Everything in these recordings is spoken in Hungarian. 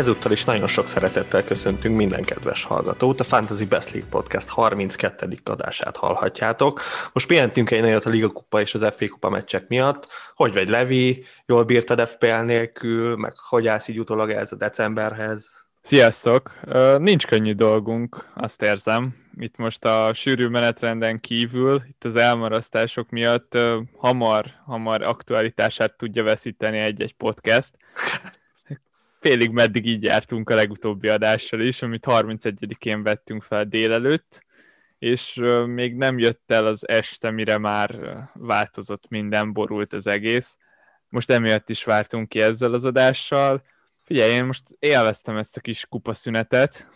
ezúttal is nagyon sok szeretettel köszöntünk minden kedves hallgatót. A Fantasy Best League Podcast 32. adását hallhatjátok. Most pihentünk egy nagyot a Liga Kupa és az FA Kupa meccsek miatt. Hogy vagy Levi, jól bírtad FPL nélkül, meg hogy állsz így utólag ez a decemberhez? Sziasztok! Nincs könnyű dolgunk, azt érzem. Itt most a sűrű menetrenden kívül, itt az elmarasztások miatt hamar, hamar aktualitását tudja veszíteni egy-egy podcast félig meddig így jártunk a legutóbbi adással is, amit 31-én vettünk fel délelőtt, és még nem jött el az este, mire már változott minden, borult az egész. Most emiatt is vártunk ki ezzel az adással. Figyelj, én most élveztem ezt a kis kupaszünetet,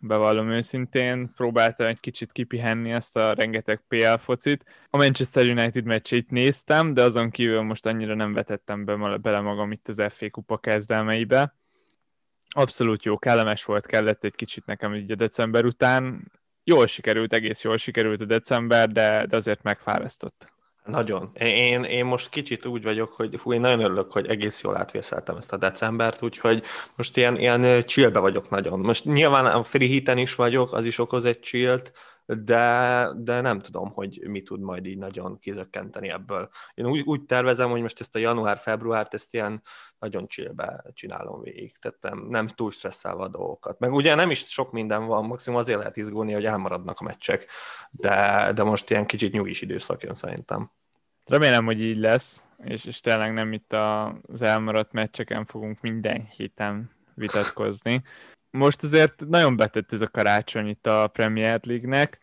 bevallom őszintén, próbáltam egy kicsit kipihenni ezt a rengeteg PL focit. A Manchester United meccsét néztem, de azon kívül most annyira nem vetettem be, bele magam itt az FA kupa kezdelmeibe abszolút jó, kellemes volt, kellett egy kicsit nekem így a december után. Jól sikerült, egész jól sikerült a december, de, de azért megfárasztott. Nagyon. Én, én most kicsit úgy vagyok, hogy fú, én nagyon örülök, hogy egész jól átvészeltem ezt a decembert, úgyhogy most ilyen, ilyen chillbe vagyok nagyon. Most nyilván a free is vagyok, az is okoz egy chillt, de, de nem tudom, hogy mi tud majd így nagyon kizökkenteni ebből. Én úgy, úgy tervezem, hogy most ezt a január-februárt, ezt ilyen nagyon csillbe csinálom végig, tehát nem, nem túl stresszelve a dolgokat. Meg ugye nem is sok minden van, maximum azért lehet izgulni, hogy elmaradnak a meccsek, de, de most ilyen kicsit nyugis időszak jön szerintem. Remélem, hogy így lesz, és, és tényleg nem itt az elmaradt meccseken fogunk minden héten vitatkozni. Most azért nagyon betett ez a karácsony itt a Premier League-nek,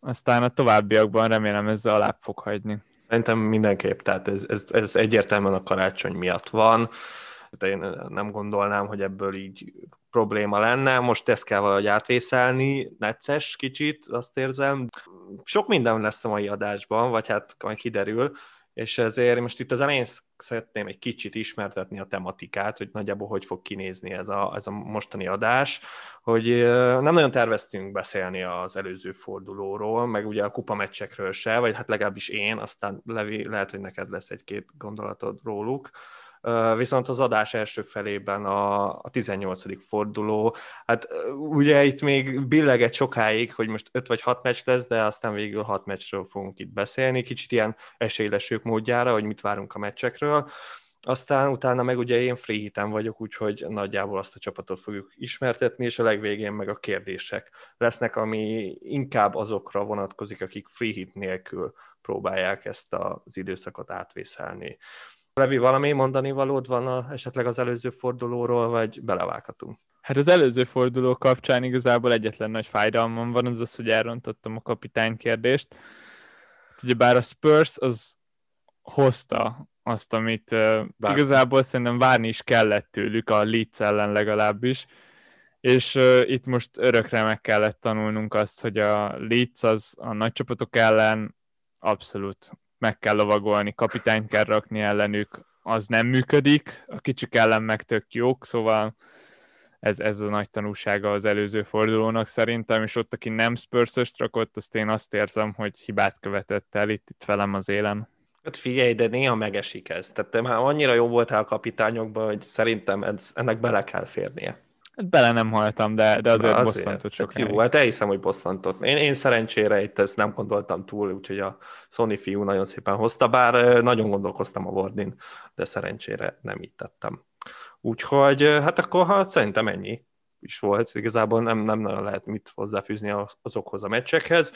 aztán a továbbiakban remélem ezzel alá fog hagyni. Szerintem mindenképp, tehát ez, ez, ez egyértelműen a karácsony miatt van. De én nem gondolnám, hogy ebből így probléma lenne. Most ezt kell valahogy átvészelni, necces kicsit, azt érzem. Sok minden lesz a mai adásban, vagy hát majd kiderül, és ezért most itt az elején szeretném egy kicsit ismertetni a tematikát, hogy nagyjából hogy fog kinézni ez a, ez a mostani adás, hogy nem nagyon terveztünk beszélni az előző fordulóról, meg ugye a kupameccsekről se, vagy hát legalábbis én, aztán Levi, lehet, hogy neked lesz egy-két gondolatod róluk, Viszont az adás első felében a, a 18. forduló, hát ugye itt még billeget sokáig, hogy most 5 vagy 6 meccs lesz, de aztán végül 6 meccsről fogunk itt beszélni, kicsit ilyen esélylesők módjára, hogy mit várunk a meccsekről. Aztán utána meg ugye én free hitem vagyok, úgyhogy nagyjából azt a csapatot fogjuk ismertetni, és a legvégén meg a kérdések lesznek, ami inkább azokra vonatkozik, akik free hit nélkül próbálják ezt az időszakot átvészelni. Levi, valami mondani valód van a, esetleg az előző fordulóról, vagy belevághatunk? Hát az előző forduló kapcsán igazából egyetlen nagy fájdalmam van, az az, hogy elrontottam a kapitány kérdést. Hát ugye bár a Spurs az hozta azt, amit bár. igazából szerintem várni is kellett tőlük, a Leeds ellen legalábbis, és uh, itt most örökre meg kellett tanulnunk azt, hogy a Leeds az a nagy csapatok ellen abszolút meg kell lovagolni, kapitányt kell rakni ellenük, az nem működik, a kicsik ellen meg tök jók, szóval ez, ez a nagy tanúsága az előző fordulónak szerintem, és ott, aki nem spurs rakott, azt én azt érzem, hogy hibát követett el itt, itt velem az élen. Hát figyelj, de néha megesik ez. Tehát te már annyira jó voltál a kapitányokban, hogy szerintem ez, ennek bele kell férnie. Hát bele nem haltam, de, de azért, azért bosszantott. Hát jó, hát elhiszem, hogy bosszantott. Én, én szerencsére itt ezt nem gondoltam túl, úgyhogy a Sony fiú nagyon szépen hozta, bár nagyon gondolkoztam a Wardin, de szerencsére nem így tettem. Úgyhogy hát akkor ha szerintem ennyi is volt, igazából nem, nem nagyon lehet mit hozzáfűzni azokhoz a meccsekhez.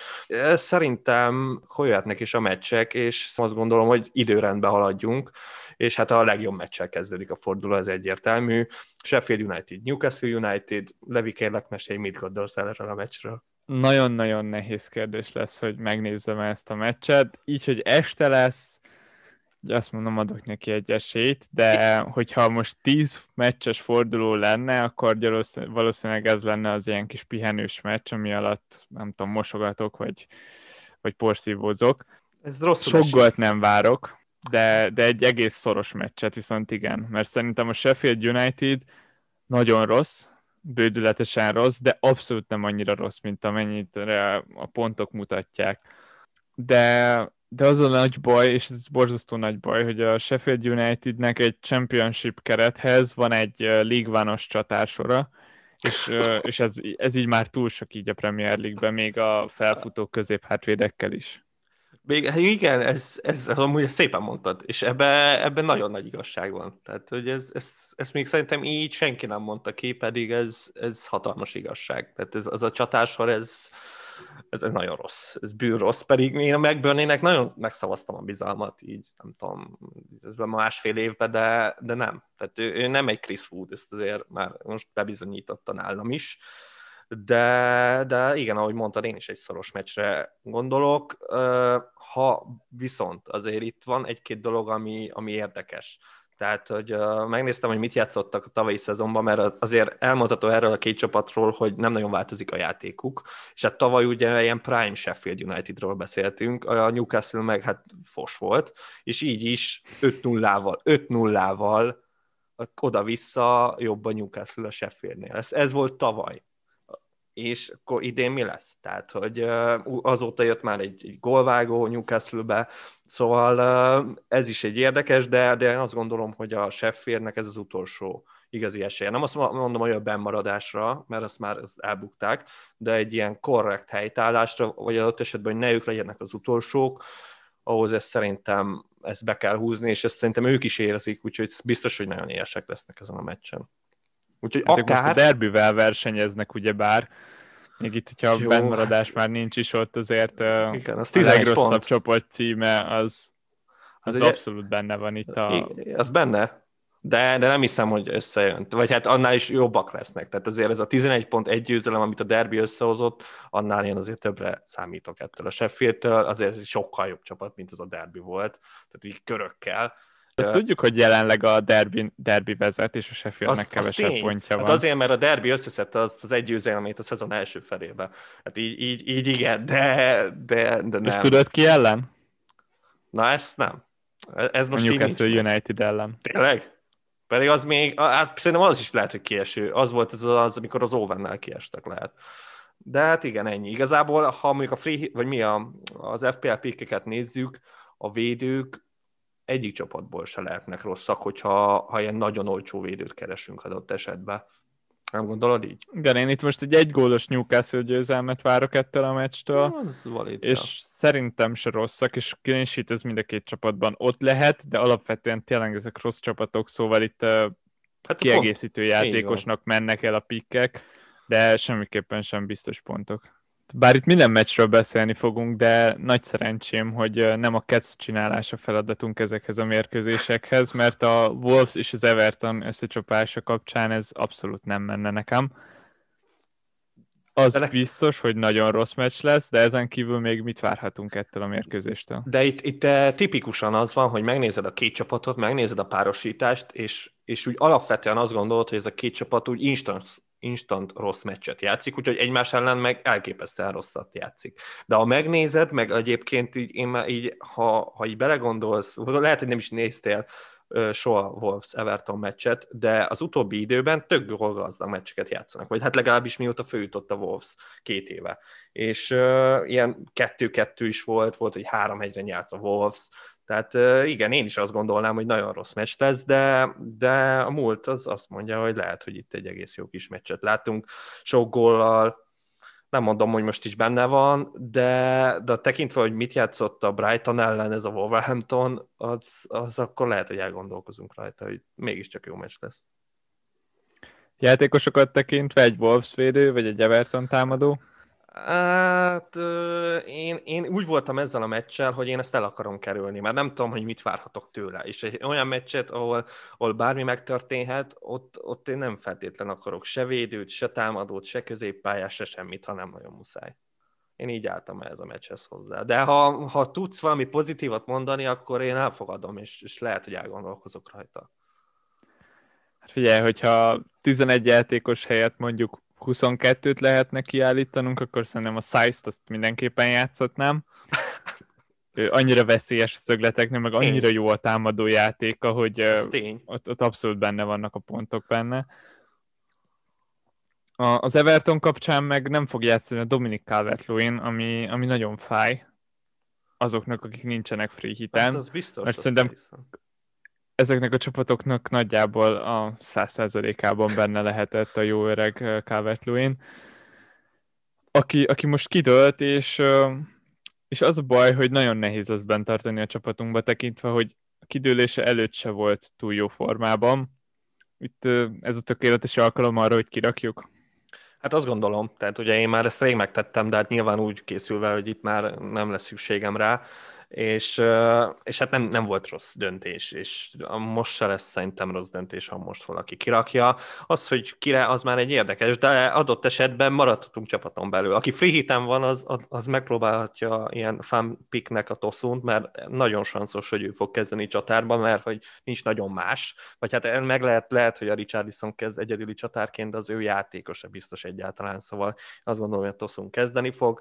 Szerintem hogy jöhetnek is a meccsek, és azt gondolom, hogy időrendben haladjunk és hát a legjobb meccsel kezdődik a forduló, ez egyértelmű. Sheffield United, Newcastle United, Levi kérlek mesélj, mit gondolsz erről a meccsről? Nagyon-nagyon nehéz kérdés lesz, hogy megnézzem ezt a meccset, így, hogy este lesz, azt mondom, adok neki egy esélyt, de hogyha most 10 meccses forduló lenne, akkor valószínűleg ez lenne az ilyen kis pihenős meccs, ami alatt nem tudom, mosogatok, vagy, vagy porszívózok. Ez Sok gólt nem várok, de, de egy egész szoros meccset viszont igen, mert szerintem a Sheffield United nagyon rossz, bődületesen rossz, de abszolút nem annyira rossz, mint amennyit a pontok mutatják. De, de az a nagy baj, és ez borzasztó nagy baj, hogy a Sheffield Unitednek egy championship kerethez van egy League One-os csatársora, és, és ez, ez így már túl sok így a Premier League-ben, még a felfutó középhátvédekkel is. Még, hát igen, ez, ez amúgy szépen mondtad, és ebben ebbe nagyon nagy igazság van. Tehát, hogy ez, ez, ez még szerintem így senki nem mondta ki, pedig ez, ez hatalmas igazság. Tehát ez, az a csatásor, ez, ez, ez nagyon rossz, ez bűr rossz, pedig én a McBurney-nek nagyon megszavaztam a bizalmat, így nem tudom, ez másfél évben, de, de nem. Tehát ő, ő nem egy Chris Wood, ezt azért már most bebizonyította nálam is, de, de igen, ahogy mondtad, én is egy szoros meccsre gondolok. Ha viszont azért itt van egy-két dolog, ami, ami érdekes. Tehát, hogy megnéztem, hogy mit játszottak a tavalyi szezonban, mert azért elmondható erről a két csapatról, hogy nem nagyon változik a játékuk, és hát tavaly ugye ilyen Prime Sheffield Unitedról beszéltünk, a Newcastle meg hát fos volt, és így is 5-0-val, 5-0-val oda-vissza jobb a Newcastle a Sheffieldnél. Ez, ez volt tavaly és akkor idén mi lesz? Tehát, hogy azóta jött már egy, egy golvágó Newcastle-be, szóval ez is egy érdekes, de, de én azt gondolom, hogy a Sheffieldnek ez az utolsó igazi esélye. Nem azt mondom, hogy a bennmaradásra, mert azt már azt elbukták, de egy ilyen korrekt helytállásra, vagy adott esetben, hogy ne ők legyenek az utolsók, ahhoz ezt szerintem ezt be kell húzni, és ezt szerintem ők is érzik, úgyhogy biztos, hogy nagyon éhesek lesznek ezen a meccsen. Úgyhogy hát akár... most a derbivel versenyeznek, ugye bár, még itt, hogyha Jó. bennmaradás már nincs is ott, azért Igen, az a legrosszabb pont. csoport címe az, az, az egy... abszolút benne van itt a... Az benne, de, de nem hiszem, hogy összejön. Vagy hát annál is jobbak lesznek. Tehát azért ez a 11 pont egy győzelem, amit a derbi összehozott, annál én azért többre számítok ettől a Sheffieldtől, azért ez sokkal jobb csapat, mint az a derbi volt. Tehát így körökkel. Azt tudjuk, hogy jelenleg a derbi, derbi vezet, és a Sheffieldnek kevesebb tény. pontja hát van. azért, mert a derbi összeszedte azt az egy győzelmét a szezon első felébe. Hát így, így, így igen, de, de, de nem. És tudod ki ellen? Na ezt nem. Ez most a Newcastle United ellen. Tényleg? Pedig az még, hát szerintem az is lehet, hogy kieső. Az volt az, az amikor az Ovennel kiestek lehet. De hát igen, ennyi. Igazából, ha mondjuk a free, vagy mi a, az FPL pikkeket nézzük, a védők egyik csapatból se lehetnek rosszak, hogyha ha ilyen nagyon olcsó védőt keresünk adott esetben. Nem gondolod így? Igen, én itt most egy egygólos Newcastle győzelmet várok ettől a meccstől, valid, és ja. szerintem se rosszak, és clean ez mind a két csapatban ott lehet, de alapvetően tényleg ezek rossz csapatok, szóval itt hát kiegészítő pont. játékosnak mennek el a pikkek, de semmiképpen sem biztos pontok. Bár itt minden meccsről beszélni fogunk, de nagy szerencsém, hogy nem a kezd csinálása feladatunk ezekhez a mérkőzésekhez, mert a Wolves és az Everton összecsapása kapcsán ez abszolút nem menne nekem. Az de biztos, hogy nagyon rossz meccs lesz, de ezen kívül még mit várhatunk ettől a mérkőzéstől? De itt, itt tipikusan az van, hogy megnézed a két csapatot, megnézed a párosítást, és, és úgy alapvetően azt gondolod, hogy ez a két csapat úgy instant instant rossz meccset játszik, úgyhogy egymás ellen meg elképesztően rosszat játszik. De ha megnézed, meg egyébként így, én már így, ha, ha így belegondolsz, lehet, hogy nem is néztél soha Wolves Everton meccset, de az utóbbi időben tök gazdag meccseket játszanak, vagy hát legalábbis mióta főjutott a Wolves két éve. És uh, ilyen kettő-kettő is volt, volt, hogy három egyre nyert a Wolves, tehát igen, én is azt gondolnám, hogy nagyon rossz meccs lesz, de, de a múlt az azt mondja, hogy lehet, hogy itt egy egész jó kis meccset látunk, sok góllal, nem mondom, hogy most is benne van, de, de tekintve, hogy mit játszott a Brighton ellen ez a Wolverhampton, az, az akkor lehet, hogy elgondolkozunk rajta, hogy mégiscsak jó meccs lesz. Játékosokat tekintve egy Wolves védő, vagy egy Everton támadó? Hát én, én úgy voltam ezzel a meccsel, hogy én ezt el akarom kerülni, mert nem tudom, hogy mit várhatok tőle. És egy olyan meccset, ahol, ahol bármi megtörténhet, ott, ott én nem feltétlen akarok se védőt, se támadót, se középpályás, se semmit, ha nem nagyon muszáj. Én így álltam ehhez a meccshez hozzá. De ha, ha tudsz valami pozitívat mondani, akkor én elfogadom, és, és lehet, hogy elgondolkozok rajta. Hát figyelj, hogyha 11 játékos helyett mondjuk 22-t lehetne kiállítanunk, akkor szerintem a size-t azt mindenképpen játszhatnám. Ő annyira veszélyes a szögleteknél, meg annyira jó a támadó játéka, hogy ott, ott abszolút benne vannak a pontok benne. A, az Everton kapcsán meg nem fog játszani a Dominic calvert ami, ami nagyon fáj. azoknak, akik nincsenek free hiten. Hát az biztos. Mert szerintem hiszem. Ezeknek a csapatoknak nagyjából a 100%-ában benne lehetett a jó öreg calvert aki, aki most kidőlt, és, és az a baj, hogy nagyon nehéz lesz bent tartani a csapatunkba, tekintve, hogy a kidőlése előtt se volt túl jó formában. Itt ez a tökéletes alkalom arra, hogy kirakjuk. Hát azt gondolom, tehát ugye én már ezt rég megtettem, de hát nyilván úgy készülve, hogy itt már nem lesz szükségem rá, és, és hát nem, nem volt rossz döntés, és most se lesz szerintem rossz döntés, ha most valaki kirakja. Az, hogy kire, az már egy érdekes, de adott esetben maradhatunk csapaton belül. Aki free hiten van, az, az megpróbálhatja ilyen fan picknek a toszunt, mert nagyon sanszos, hogy ő fog kezdeni csatárba, mert hogy nincs nagyon más, vagy hát meg lehet, lehet hogy a Richardson kezd egyedüli csatárként, de az ő játékosa biztos egyáltalán, szóval azt gondolom, hogy a toszunk kezdeni fog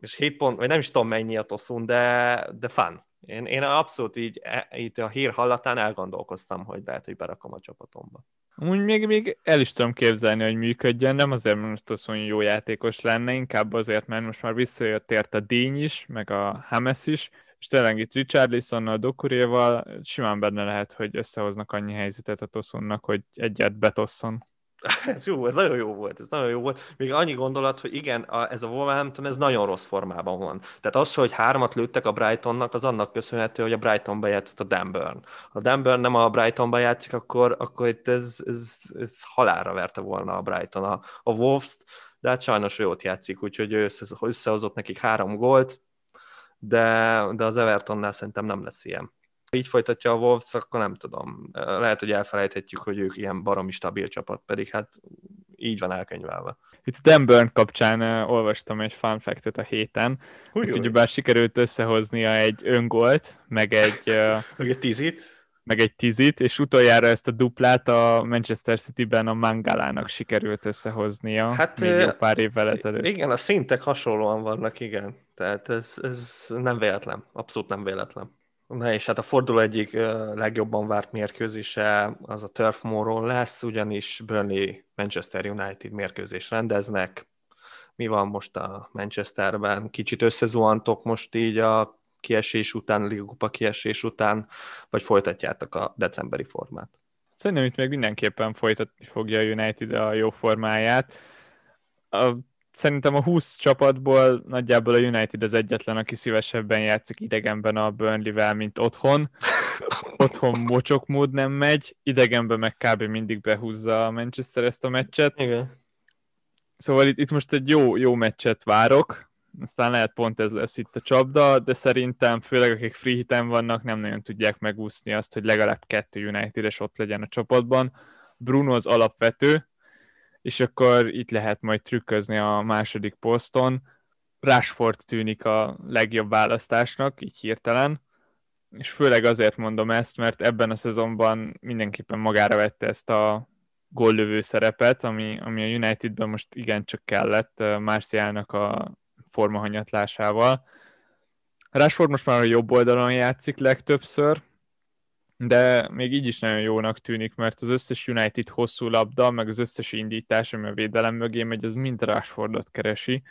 és 7 pont, vagy nem is tudom mennyi a toszun, de, de fun. Én, én abszolút így, e, itt a hír hallatán elgondolkoztam, hogy lehet, hogy berakom a csapatomba. Úgy még, még el is tudom képzelni, hogy működjön, nem azért, mert most Toszun jó játékos lenne, inkább azért, mert most már visszajött ért a Dény is, meg a Hames is, és tényleg itt Richarlisonnal, Dokuréval simán benne lehet, hogy összehoznak annyi helyzetet a Toszunnak, hogy egyet betosszon. ez jó, ez nagyon jó volt, ez nagyon jó volt. Még annyi gondolat, hogy igen, a, ez a Wolverhampton, ez nagyon rossz formában van. Tehát az, hogy hármat lőttek a Brightonnak, az annak köszönhető, hogy a Brighton bejátszott a Danburn. Ha a Danburn nem a Brightonba játszik, akkor, akkor itt ez, ez, ez halálra verte volna a Brighton a, a Wolves-t, de hát sajnos jót játszik, úgyhogy ő össze, összehozott nekik három gólt, de, de az Evertonnál szerintem nem lesz ilyen így folytatja a Wolves, akkor nem tudom. Lehet, hogy elfelejthetjük, hogy ők ilyen baromi stabil csapat, pedig hát így van elkönyvelve. Itt Dan Burn kapcsán uh, olvastam egy fun fact a héten, hogy ugyebár sikerült összehoznia egy öngolt, meg egy... Uh, meg egy tízit? meg egy tízit, és utoljára ezt a duplát a Manchester City-ben a Mangalának sikerült összehoznia hát, még jó pár évvel ezelőtt. Igen, a szintek hasonlóan vannak, igen. Tehát ez, ez nem véletlen, abszolút nem véletlen. Na és hát a forduló egyik legjobban várt mérkőzése az a Turf Moor-ról lesz, ugyanis Burnley Manchester United mérkőzés rendeznek. Mi van most a Manchesterben? Kicsit összezuhantok most így a kiesés után, a Liga kiesés után, vagy folytatjátok a decemberi formát? Szerintem itt még mindenképpen folytatni fogja a United a jó formáját. A szerintem a 20 csapatból nagyjából a United az egyetlen, aki szívesebben játszik idegenben a Burnley-vel, mint otthon. Otthon mocsok mód nem megy, idegenben meg kb. mindig behúzza a Manchester ezt a meccset. Igen. Szóval itt, itt most egy jó, jó meccset várok, aztán lehet pont ez lesz itt a csapda, de szerintem főleg akik free hiten vannak, nem nagyon tudják megúszni azt, hogy legalább kettő United-es ott legyen a csapatban. Bruno az alapvető, és akkor itt lehet majd trükközni a második poszton. Rashford tűnik a legjobb választásnak, így hirtelen, és főleg azért mondom ezt, mert ebben a szezonban mindenképpen magára vette ezt a góllövő szerepet, ami, ami a Unitedben most igencsak kellett Marcialnak a formahanyatlásával. Rashford most már a jobb oldalon játszik legtöbbször, de még így is nagyon jónak tűnik, mert az összes United hosszú labda, meg az összes indítás, ami a védelem mögé megy, az mind Rashfordot keresi,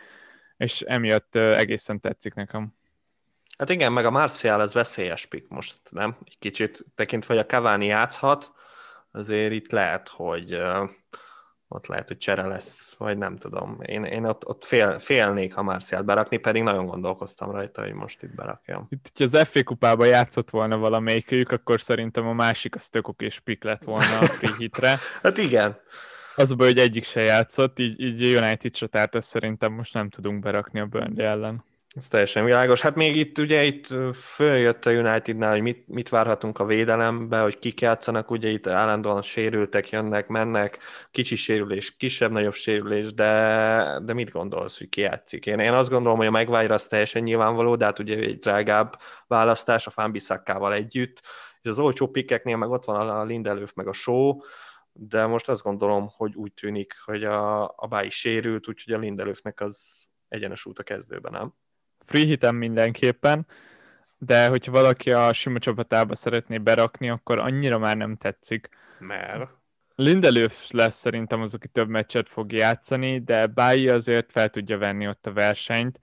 és emiatt egészen tetszik nekem. Hát igen, meg a Martial az veszélyes pick most, nem? Egy kicsit tekintve, hogy a Cavani játszhat, azért itt lehet, hogy ott lehet, hogy csere lesz, vagy nem tudom. Én, én ott, ott fél, félnék, ha Marciát berakni, pedig nagyon gondolkoztam rajta, hogy most itt berakjam. Itt, hogyha az FA kupában játszott volna valamelyikük, akkor szerintem a másik az tök és pick lett volna a free hitre. hát igen. Az a baj, hogy egyik se játszott, így, így United csatárt ezt szerintem most nem tudunk berakni a Burnley ellen. Ez teljesen világos. Hát még itt ugye itt följött a Unitednál, hogy mit, mit várhatunk a védelembe, hogy kik játszanak, ugye itt állandóan sérültek, jönnek, mennek, kicsi sérülés, kisebb-nagyobb sérülés, de, de mit gondolsz, hogy ki játszik? Én, én azt gondolom, hogy a megvágyra az teljesen nyilvánvaló, de hát ugye egy drágább választás a Fánbiszakkával együtt, és az olcsó pikeknél meg ott van a Lindelöf meg a Show, de most azt gondolom, hogy úgy tűnik, hogy a, a Báj sérült, úgyhogy a Lindelöfnek az egyenes út a kezdőben, nem? Free hitem mindenképpen, de hogyha valaki a sima csapatába szeretné berakni, akkor annyira már nem tetszik. Mert? Lindelöf lesz szerintem az, aki több meccset fog játszani, de Báji azért fel tudja venni ott a versenyt,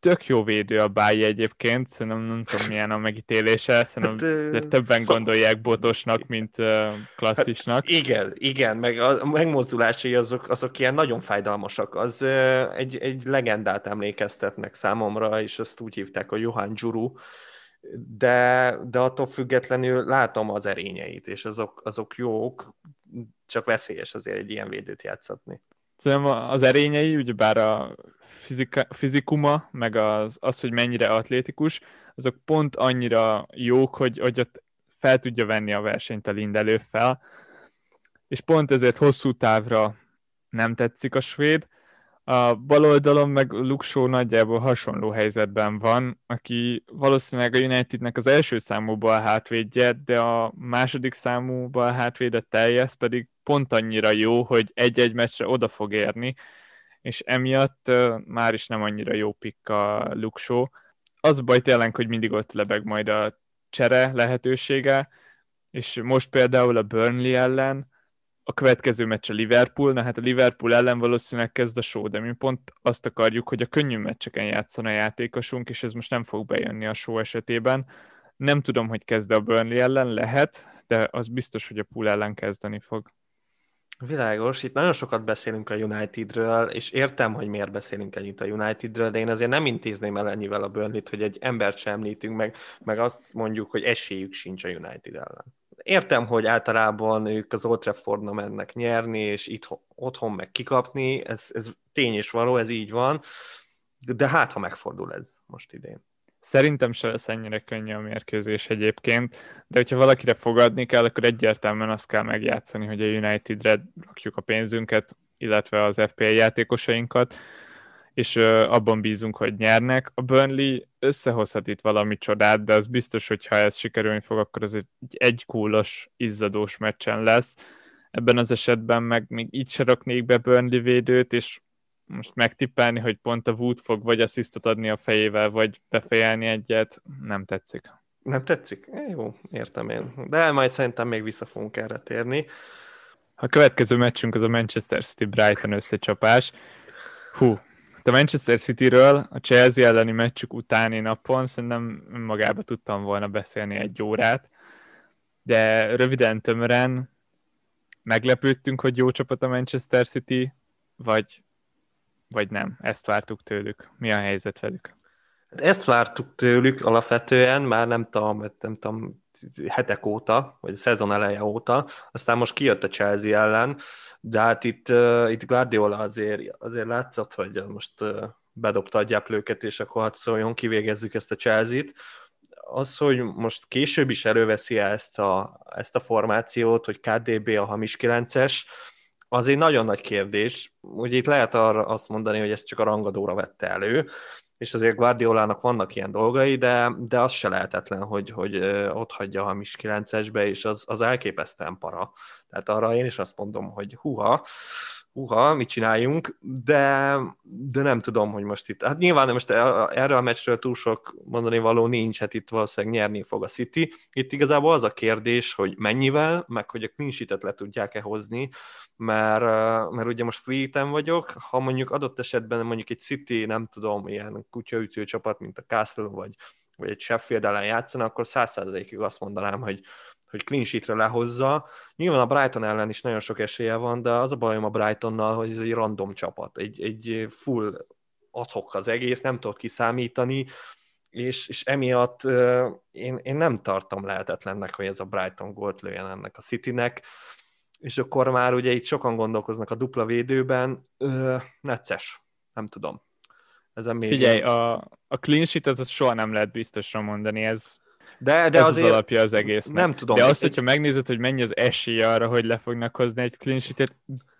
tök jó védő a Báji egyébként, szerintem nem tudom milyen a megítélése, szerintem hát, többen szó... gondolják botosnak, mint klasszisnak. Hát, igen, igen, meg a megmozdulásai azok, azok ilyen nagyon fájdalmasak, az egy, egy legendát emlékeztetnek számomra, és azt úgy hívták a Johan Juru, de, de attól függetlenül látom az erényeit, és azok, azok jók, csak veszélyes azért egy ilyen védőt játszatni. Szerintem az erényei, ugyebár a fizika, fizikuma, meg az, az, hogy mennyire atlétikus, azok pont annyira jók, hogy, hogy ott fel tudja venni a versenyt a Lindelő fel, és pont ezért hosszú távra nem tetszik a svéd, a bal oldalon meg Luxo nagyjából hasonló helyzetben van, aki valószínűleg a Unitednek az első számú bal hátvédje, de a második számú bal hátvédet teljes pedig pont annyira jó, hogy egy-egy meccsre oda fog érni, és emiatt uh, már is nem annyira jó pikk a Luxo. Az baj tényleg, hogy mindig ott lebeg majd a csere lehetősége, és most például a Burnley ellen a következő meccs a Liverpool, na hát a Liverpool ellen valószínűleg kezd a show, de mi pont azt akarjuk, hogy a könnyű meccseken játszon a játékosunk, és ez most nem fog bejönni a show esetében. Nem tudom, hogy kezd a Burnley ellen, lehet, de az biztos, hogy a Pool ellen kezdeni fog. Világos, itt nagyon sokat beszélünk a Unitedről, és értem, hogy miért beszélünk ennyit a Unitedről, de én azért nem intézném el ennyivel a burnley hogy egy embert sem említünk meg, meg azt mondjuk, hogy esélyük sincs a United ellen értem, hogy általában ők az Old Traffordna mennek nyerni, és itt otthon meg kikapni, ez, ez tény és való, ez így van, de hát, ha megfordul ez most idén. Szerintem se lesz ennyire könnyű a mérkőzés egyébként, de hogyha valakire fogadni kell, akkor egyértelműen azt kell megjátszani, hogy a Unitedre rakjuk a pénzünket, illetve az FPL játékosainkat, és abban bízunk, hogy nyernek. A Burnley összehozhat itt valami csodát, de az biztos, hogy ha ez sikerülni fog, akkor ez egy egykúlos, izzadós meccsen lesz. Ebben az esetben meg még így se raknék be Burnley védőt, és most megtippelni, hogy pont a Wood fog vagy asszisztot adni a fejével, vagy befejelni egyet, nem tetszik. Nem tetszik? Jó, értem én. De majd szerintem még vissza fogunk erre térni. A következő meccsünk az a Manchester City Brighton összecsapás. Hú, a Manchester City-ről a Chelsea elleni meccsük utáni napon szerintem magába tudtam volna beszélni egy órát, de röviden, tömören meglepődtünk, hogy jó csapat a Manchester City, vagy, vagy nem? Ezt vártuk tőlük. Mi a helyzet velük? Hát ezt vártuk tőlük alapvetően, már nem tudom, nem tudom, hetek óta, vagy a szezon eleje óta, aztán most kijött a Chelsea ellen, de hát itt, itt Guardiola azért, azért látszott, hogy most bedobta a gyeplőket, és akkor hadd szóljon, kivégezzük ezt a Chelsea-t. Az, hogy most később is előveszi ezt a, ezt a formációt, hogy KDB a hamis 9-es, az egy nagyon nagy kérdés. Ugye itt lehet arra azt mondani, hogy ezt csak a rangadóra vette elő, és azért Guardiolának vannak ilyen dolgai, de, de az se lehetetlen, hogy, hogy ott hagyja a hamis 9-esbe, és az, az elképesztően para. Tehát arra én is azt mondom, hogy huha, uha, mit csináljunk, de, de nem tudom, hogy most itt, hát nyilván most erre a meccsről túl sok mondani való nincs, hát itt valószínűleg nyerni fog a City. Itt igazából az a kérdés, hogy mennyivel, meg hogy a clean le tudják-e hozni, mert, mert ugye most free vagyok, ha mondjuk adott esetben mondjuk egy City, nem tudom, ilyen kutyaütő csapat, mint a Castle, vagy, vagy egy Sheffield ellen játszana, akkor százszerzalékig azt mondanám, hogy hogy clean sheetre lehozza. Nyilván a Brighton ellen is nagyon sok esélye van, de az a bajom a Brightonnal, hogy ez egy random csapat, egy, egy full adhok az egész, nem tudod kiszámítani, és, és emiatt uh, én, én nem tartom lehetetlennek, hogy ez a Brighton gólt lőjen ennek a Citynek, és akkor már ugye itt sokan gondolkoznak a dupla védőben, uh, necces, nem tudom. Ezen még Figyelj, a, a clean sheet az, az soha nem lehet biztosra mondani, ez de, de Ez azért az alapja az egésznek. Nem tudom. De azt, hogyha megnézed, hogy mennyi az esélye arra, hogy le fognak hozni egy clean sheet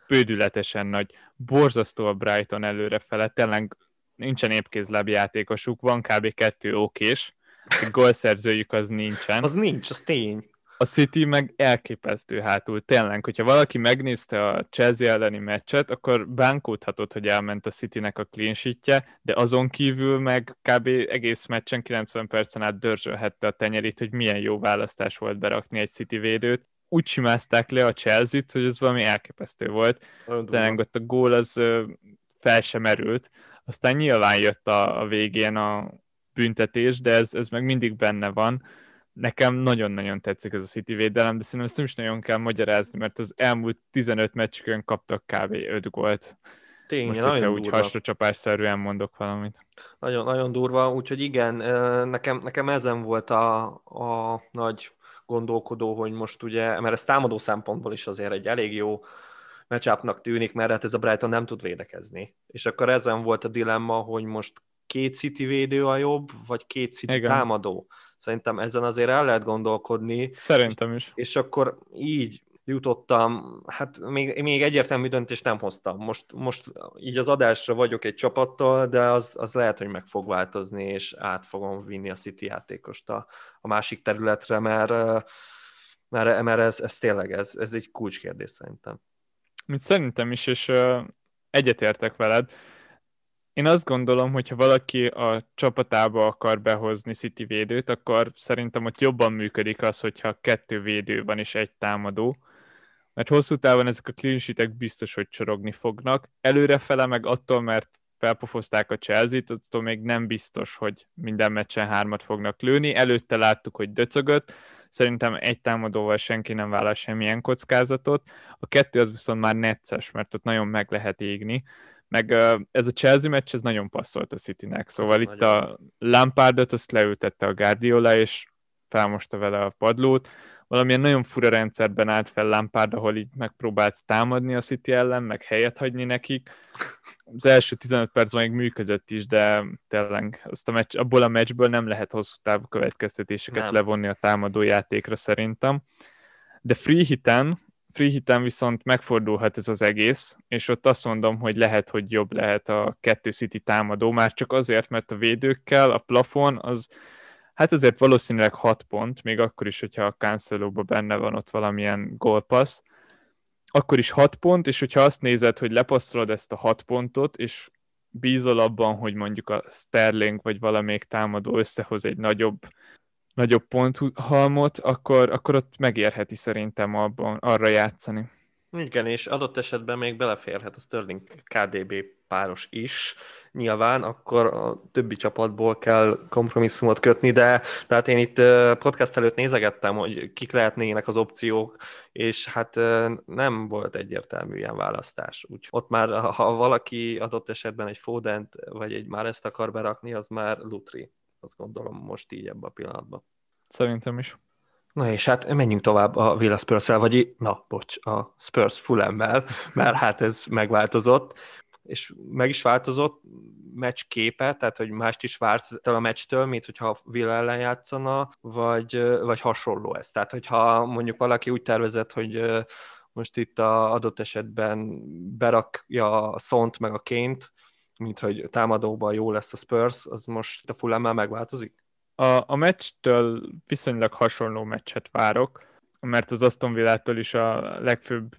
bődületesen nagy. Borzasztó a Brighton előre fele, tényleg nincsen épkézláb játékosuk, van kb. kettő okés, gólszerzőjük az nincsen. Az nincs, az tény a City meg elképesztő hátul. Tényleg, hogyha valaki megnézte a Chelsea elleni meccset, akkor bánkódhatott, hogy elment a Citynek a clean sheetje, de azon kívül meg kb. egész meccsen 90 percen át dörzsölhette a tenyerét, hogy milyen jó választás volt berakni egy City védőt. Úgy simázták le a Chelsea-t, hogy ez valami elképesztő volt. Tényleg ott a gól az fel sem merült. aztán nyilván jött a, a végén a büntetés, de ez, ez meg mindig benne van. Nekem nagyon-nagyon tetszik ez a City védelem, de szerintem ezt nem is nagyon kell magyarázni, mert az elmúlt 15 meccsükön kaptak kb. 5 gólt. Tény, Most, nagyon úgy hasracsapásszerűen mondok valamit. Nagyon, nagyon durva, úgyhogy igen, nekem, nekem ezen volt a, a nagy gondolkodó, hogy most ugye, mert ez támadó szempontból is azért egy elég jó matchupnak tűnik, mert hát ez a Brighton nem tud védekezni. És akkor ezen volt a dilemma, hogy most két City védő a jobb, vagy két City Igen. támadó. Szerintem ezen azért el lehet gondolkodni. Szerintem is. És akkor így jutottam, hát még, még egyértelmű döntést nem hoztam. Most, most így az adásra vagyok egy csapattal, de az, az lehet, hogy meg fog változni, és át fogom vinni a City játékost a, a másik területre, mert, mert, mert ez, ez tényleg ez, ez egy kulcskérdés szerintem. Mint szerintem is, és uh, egyetértek veled. Én azt gondolom, hogy ha valaki a csapatába akar behozni City védőt, akkor szerintem ott jobban működik az, hogyha kettő védő van és egy támadó, mert hosszú távon ezek a clean biztos, hogy csorogni fognak. Előrefele meg attól, mert felpofozták a Chelsea-t, attól még nem biztos, hogy minden meccsen hármat fognak lőni. Előtte láttuk, hogy döcögött, szerintem egy támadóval senki nem vállal semmilyen kockázatot. A kettő az viszont már necces, mert ott nagyon meg lehet égni. Meg ez a Chelsea meccs, ez nagyon passzolt a Citynek, szóval nagyon. itt a Lampardot azt leültette a Guardiola, és felmosta vele a padlót valamilyen nagyon fura rendszerben állt fel Lampard, ahol így megpróbált támadni a City ellen, meg helyet hagyni nekik. Az első 15 perc még működött is, de tényleg azt a meccs, abból a meccsből nem lehet hosszú távú következtetéseket nem. levonni a támadó játékra szerintem. De free hiten, free hiten viszont megfordulhat ez az egész, és ott azt mondom, hogy lehet, hogy jobb lehet a kettő City támadó, már csak azért, mert a védőkkel a plafon az Hát azért valószínűleg 6 pont, még akkor is, hogyha a cancelo benne van ott valamilyen gólpassz, akkor is 6 pont, és hogyha azt nézed, hogy lepasszolod ezt a 6 pontot, és bízol abban, hogy mondjuk a Sterling vagy valamelyik támadó összehoz egy nagyobb, nagyobb ponthalmot, akkor, akkor ott megérheti szerintem abban, arra játszani. Igen, és adott esetben még beleférhet a Sterling KDB páros is, nyilván, akkor a többi csapatból kell kompromisszumot kötni, de tehát én itt podcast előtt nézegettem, hogy kik lehetnének az opciók, és hát nem volt egyértelmű ilyen választás. Úgy ott már, ha valaki adott esetben egy Fodent vagy egy már ezt akar berakni, az már Lutri. Azt gondolom most így ebben a pillanatban. Szerintem is. Na és hát menjünk tovább a Villa spurs vagy na, bocs, a Spurs Fulemmel, mert hát ez megváltozott, és meg is változott meccs képe, tehát hogy mást is vársz a meccstől, mint hogyha Villa ellen játszana, vagy, vagy hasonló ez. Tehát hogyha mondjuk valaki úgy tervezett, hogy most itt a adott esetben berakja a Szont meg a Ként, mint hogy támadóban jó lesz a Spurs, az most a Fulemmel megváltozik? A, a meccstől viszonylag hasonló meccset várok, mert az Aston Villától is a legfőbb,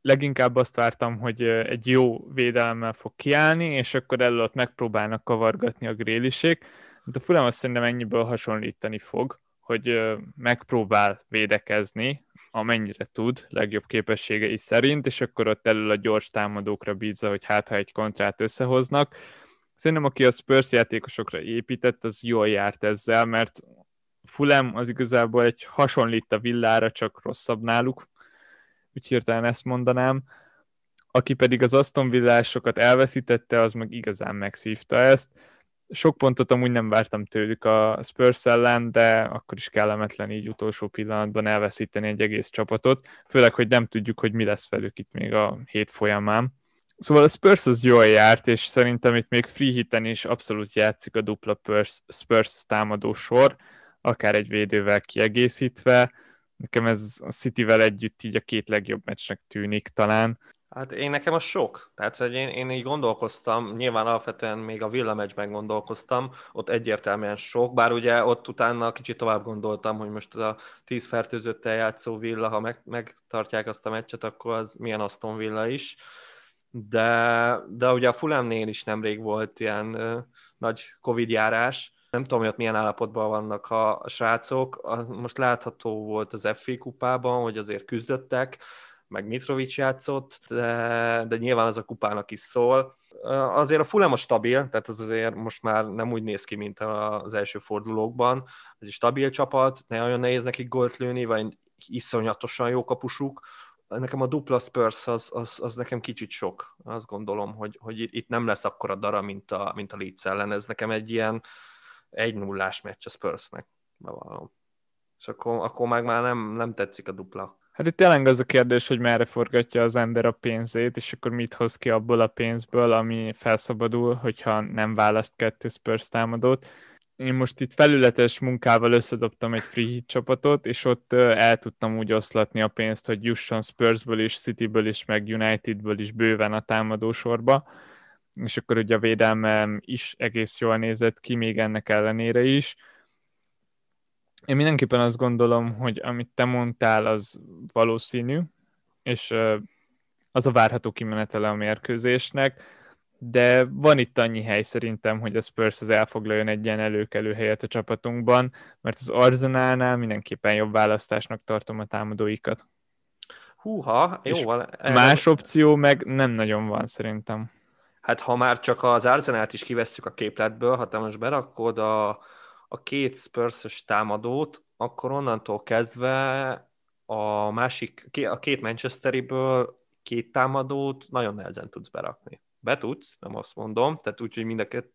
leginkább azt vártam, hogy egy jó védelemmel fog kiállni, és akkor elő ott megpróbálnak kavargatni a grélisék, de a Fulham azt szerintem ennyiből hasonlítani fog, hogy megpróbál védekezni, amennyire tud, legjobb képességei szerint, és akkor ott elől a gyors támadókra bízza, hogy hát ha egy kontrát összehoznak, Szerintem aki a Spurs játékosokra épített, az jól járt ezzel, mert Fulham az igazából egy hasonlít a villára, csak rosszabb náluk, úgy hirtelen ezt mondanám. Aki pedig az Aston Villásokat elveszítette, az meg igazán megszívta ezt. Sok pontot amúgy nem vártam tőlük a Spurs ellen, de akkor is kellemetlen így utolsó pillanatban elveszíteni egy egész csapatot, főleg, hogy nem tudjuk, hogy mi lesz velük itt még a hét folyamán. Szóval a Spurs az jól járt, és szerintem itt még free hiten is abszolút játszik a dupla Spurs támadó sor, akár egy védővel kiegészítve. Nekem ez a Cityvel együtt így a két legjobb meccsnek tűnik talán. Hát én nekem a sok. Tehát, hogy én, én így gondolkoztam, nyilván alapvetően még a Villa meccsben gondolkoztam, ott egyértelműen sok, bár ugye ott utána kicsit tovább gondoltam, hogy most a 10 fertőzöttel játszó Villa, ha meg, megtartják azt a meccset, akkor az milyen Aston Villa is de, de ugye a Fulhamnél is nemrég volt ilyen ö, nagy Covid járás, nem tudom, hogy ott milyen állapotban vannak a srácok. Most látható volt az FA kupában, hogy azért küzdöttek, meg Mitrovic játszott, de, de nyilván az a kupának is szól. azért a Fulham a stabil, tehát az azért most már nem úgy néz ki, mint az első fordulókban. Ez egy stabil csapat, ne olyan nehéz nekik gólt lőni, vagy iszonyatosan jó kapusuk. Nekem a dupla Spurs az, az, az nekem kicsit sok. Azt gondolom, hogy, hogy itt nem lesz akkora dara, mint a, mint a Leeds ellen. Ez nekem egy ilyen egy nullás meccs a Spursnek, bevallom. És akkor, akkor meg már nem, nem tetszik a dupla. Hát itt tényleg az a kérdés, hogy merre forgatja az ember a pénzét, és akkor mit hoz ki abból a pénzből, ami felszabadul, hogyha nem választ kettő Spurs támadót. Én most itt felületes munkával összedobtam egy free hit csapatot, és ott el tudtam úgy oszlatni a pénzt, hogy jusson Spursből is, Cityből is, meg Unitedből is bőven a támadósorba, és akkor ugye a védelmem is egész jól nézett ki, még ennek ellenére is én mindenképpen azt gondolom, hogy amit te mondtál, az valószínű, és az a várható kimenetele a mérkőzésnek, de van itt annyi hely szerintem, hogy a Spurs az elfoglaljon egy ilyen előkelő helyet a csapatunkban, mert az Arsenalnál mindenképpen jobb választásnak tartom a támadóikat. Húha, jó van. Más opció meg nem nagyon van szerintem. Hát ha már csak az Arsenalt is kivesszük a képletből, ha te most berakod a, a két spurs támadót, akkor onnantól kezdve a másik, a két Manchesteriből két támadót nagyon nehezen tudsz berakni. Be tudsz, nem azt mondom, tehát úgy, hogy mind a két,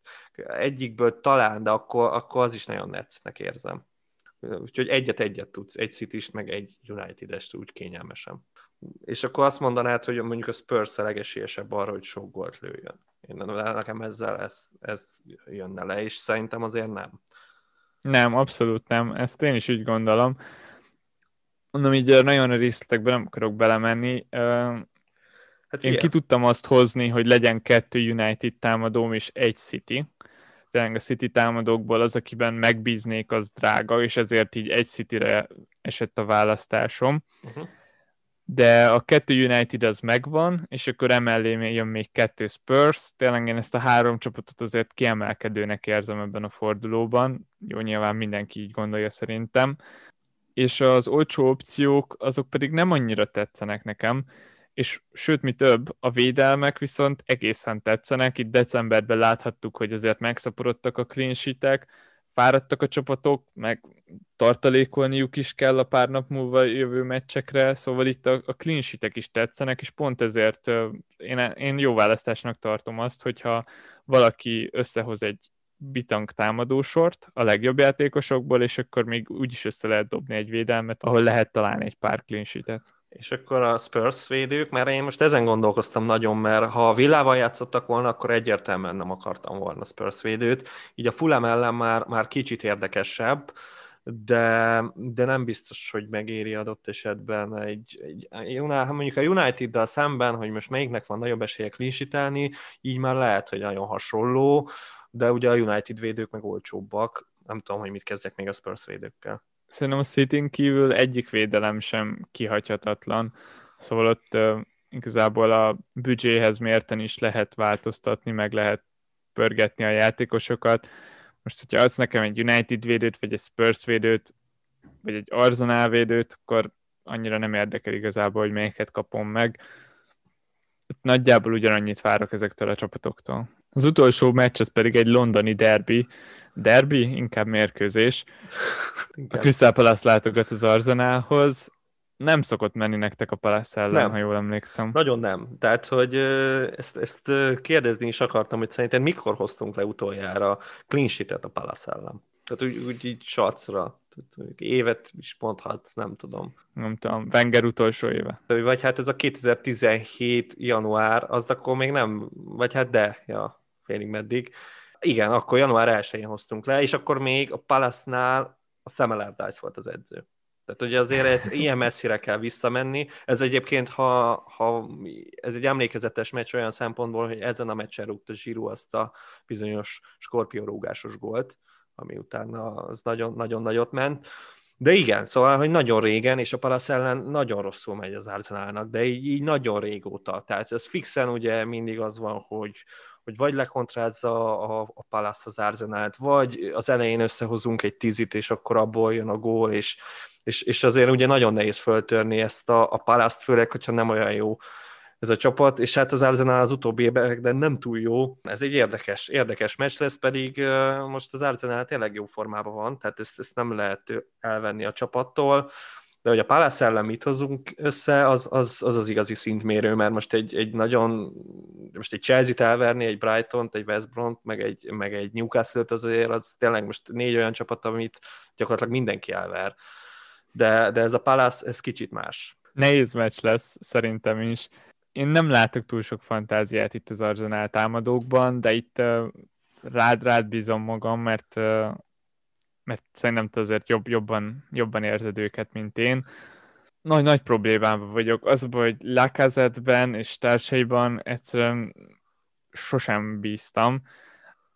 egyikből talán, de akkor, akkor az is nagyon netsznek érzem. Úgyhogy egyet-egyet tudsz, egy city meg egy United-est úgy kényelmesen. És akkor azt mondanád, hogy mondjuk a Spurs a legesélyesebb arra, hogy sok gólt lőjön. Én nekem ezzel ez, ez jönne le, és szerintem azért nem. Nem, abszolút nem. Ezt én is úgy gondolom. Mondom, így nagyon a részletekbe nem akarok belemenni. Hát én ilyen. ki tudtam azt hozni, hogy legyen kettő United támadóm és egy City. Tényleg a City támadókból az, akiben megbíznék, az drága, és ezért így egy Cityre esett a választásom. Uh-huh de a kettő United az megvan, és akkor emellé jön még kettő Spurs, tényleg én ezt a három csapatot azért kiemelkedőnek érzem ebben a fordulóban, jó, nyilván mindenki így gondolja szerintem, és az olcsó opciók azok pedig nem annyira tetszenek nekem, és sőt, mi több, a védelmek viszont egészen tetszenek, itt decemberben láthattuk, hogy azért megszaporodtak a clean sheetek, fáradtak a csapatok, meg tartalékolniuk is kell a pár nap múlva jövő meccsekre, szóval itt a, a clean sheetek is tetszenek, és pont ezért én, én jó választásnak tartom azt, hogyha valaki összehoz egy bitang támadósort a legjobb játékosokból, és akkor még úgyis össze lehet dobni egy védelmet, ahol lehet találni egy pár clean sheetet. És akkor a Spurs védők, mert én most ezen gondolkoztam nagyon, mert ha a Villával játszottak volna, akkor egyértelműen nem akartam volna Spurs védőt. Így a Fulham ellen már, már kicsit érdekesebb, de, de nem biztos, hogy megéri adott esetben egy, egy mondjuk a United-dal szemben, hogy most melyiknek van nagyobb esélye klinsitelni, így már lehet, hogy nagyon hasonló, de ugye a United védők meg olcsóbbak. Nem tudom, hogy mit kezdjek még a Spurs védőkkel. Szerintem a city kívül egyik védelem sem kihagyhatatlan, szóval ott uh, igazából a büdzséhez mérten is lehet változtatni, meg lehet pörgetni a játékosokat. Most, hogyha az nekem egy United védőt, vagy egy Spurs védőt, vagy egy Arsenal védőt, akkor annyira nem érdekel igazából, hogy melyiket kapom meg. Nagyjából ugyanannyit várok ezektől a csapatoktól. Az utolsó meccs az pedig egy londoni derby, derby, inkább mérkőzés. Inkább. A Crystal Palace látogat az Arzenálhoz. Nem szokott menni nektek a Palace ellen, nem. ha jól emlékszem. Nagyon nem. Tehát, hogy ezt, ezt kérdezni is akartam, hogy szerinted mikor hoztunk le utoljára clean sheet-et a Palace ellen? Tehát úgy, úgy így sacra. Évet is mondhatsz, nem tudom. Nem tudom, Wenger utolsó éve. Vagy hát ez a 2017 január, az akkor még nem, vagy hát de, ja, félig meddig. Igen, akkor január 1-én hoztunk le, és akkor még a Palace-nál a Allardyce volt az edző. Tehát ugye azért ez ilyen messzire kell visszamenni. Ez egyébként, ha, ha ez egy emlékezetes meccs olyan szempontból, hogy ezen a meccsen rúgta Zsirú azt a bizonyos skorpiorúgásos gólt, ami utána az nagyon, nagyon nagyot ment. De igen, szóval, hogy nagyon régen, és a Palace ellen nagyon rosszul megy az Arsenalnak, de így, így nagyon régóta. Tehát ez fixen ugye mindig az van, hogy, hogy vagy lekontrázza a, a Palace az Arzenát, vagy az elején összehozunk egy tízit, és akkor abból jön a gól, és, és, és azért ugye nagyon nehéz föltörni ezt a, a Palace-t, főleg, hogyha nem olyan jó ez a csapat, és hát az Arsenal az utóbbi években nem túl jó. Ez egy érdekes, érdekes meccs lesz, pedig most az Arsenal tényleg jó formában van, tehát ezt, ezt nem lehet elvenni a csapattól de hogy a Palace ellen mit hozunk össze, az az, az, az igazi szintmérő, mert most egy, egy nagyon, most egy Chelsea-t elverni, egy Brighton-t, egy West Brom-t, meg egy, meg egy Newcastle-t azért, az tényleg most négy olyan csapat, amit gyakorlatilag mindenki elver. De, de ez a Palace, ez kicsit más. Nehéz meccs lesz, szerintem is. Én nem látok túl sok fantáziát itt az Arsenal támadókban, de itt rád, rád bízom magam, mert mert szerintem te azért jobb, jobban, jobban érzed őket, mint én. Nagy, nagy problémában vagyok. Az, hogy Lakazetben és társaiban egyszerűen sosem bíztam.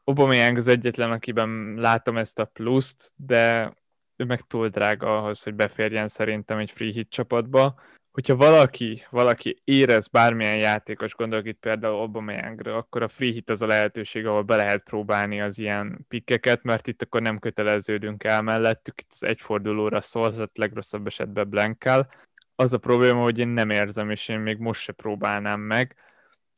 Aubameyang az egyetlen, akiben látom ezt a pluszt, de ő meg túl drága ahhoz, hogy beférjen szerintem egy free hit csapatba hogyha valaki, valaki érez bármilyen játékos, gondolok itt például Aubameyangra, akkor a free hit az a lehetőség, ahol be lehet próbálni az ilyen pikkeket, mert itt akkor nem köteleződünk el mellettük, itt az egyfordulóra szólhat, legrosszabb esetben blankkel. Az a probléma, hogy én nem érzem, és én még most se próbálnám meg.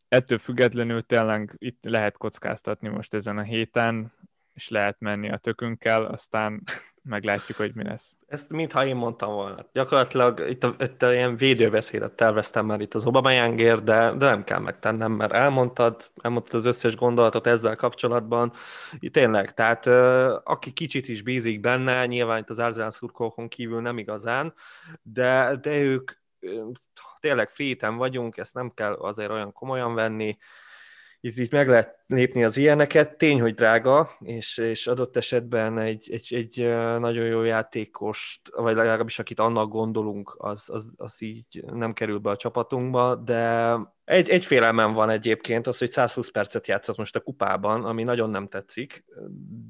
Ettől függetlenül tényleg itt lehet kockáztatni most ezen a héten, és lehet menni a tökünkkel, aztán meglátjuk, hogy mi lesz. Ezt mintha én mondtam volna. Gyakorlatilag itt, a, itt a ilyen védőbeszédet terveztem már itt az Obamayangért, de, de nem kell megtennem, mert elmondtad, elmondtad az összes gondolatot ezzel kapcsolatban. Tényleg, tehát aki kicsit is bízik benne, nyilván itt az Arzenál szurkolókon kívül nem igazán, de, de ők tényleg féten vagyunk, ezt nem kell azért olyan komolyan venni, itt, itt meg lehet lépni az ilyeneket. Tény, hogy drága, és, és adott esetben egy, egy, egy nagyon jó játékost, vagy legalábbis akit annak gondolunk, az, az, az így nem kerül be a csapatunkba, de egy, egy félelmem van egyébként, az, hogy 120 percet játszott most a kupában, ami nagyon nem tetszik,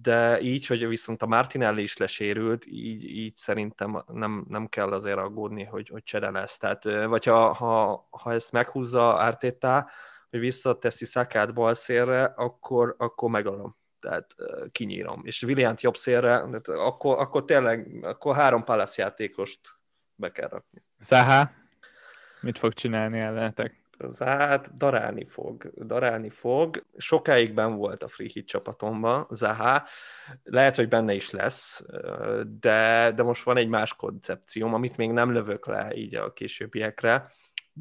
de így, hogy viszont a Martinelli is lesérült, így, így szerintem nem, nem kell azért aggódni, hogy, hogy csere lesz. Tehát, vagy ha, ha, ha ezt meghúzza Ártétá, hogy visszateszi Szakát bal szélre, akkor, akkor megalom. Tehát kinyírom. És Williant jobb szélre, akkor, akkor tényleg akkor három Palace játékost be kell rakni. Zaha, mit fog csinálni ellenetek? Hát darálni fog, darálni fog. Sokáig ben volt a free hit csapatomban, Zaha. Lehet, hogy benne is lesz, de, de most van egy más koncepcióm, amit még nem lövök le így a későbbiekre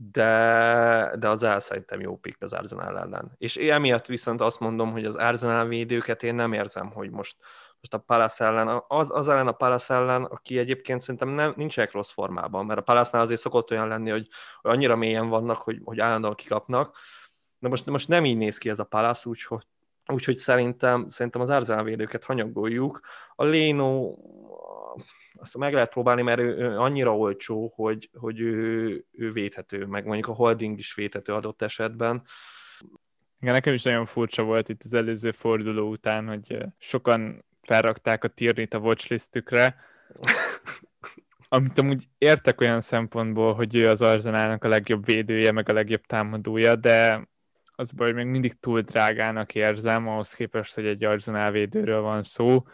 de, de az el szerintem jó pick az Arsenal ellen. És emiatt viszont azt mondom, hogy az Arsenal védőket én nem érzem, hogy most, most a Palace ellen, az, az ellen a Palace ellen, aki egyébként szerintem nem, nincsenek rossz formában, mert a Palace-nál azért szokott olyan lenni, hogy, hogy annyira mélyen vannak, hogy, hogy állandóan kikapnak, de most, most nem így néz ki ez a Palace, úgyhogy Úgyhogy szerintem, szerintem az Arsenal védőket hanyagoljuk. A Léno azt meg lehet próbálni, mert ő, ő annyira olcsó, hogy, hogy ő, ő védhető, meg mondjuk a holding is védhető adott esetben. Igen, nekem is nagyon furcsa volt itt az előző forduló után, hogy sokan felrakták a Tiernit a watchlistükre, amit amúgy értek olyan szempontból, hogy ő az Arzenálnak a legjobb védője, meg a legjobb támadója, de az baj, hogy még mindig túl drágának érzem, ahhoz képest, hogy egy Arzenál védőről van szó,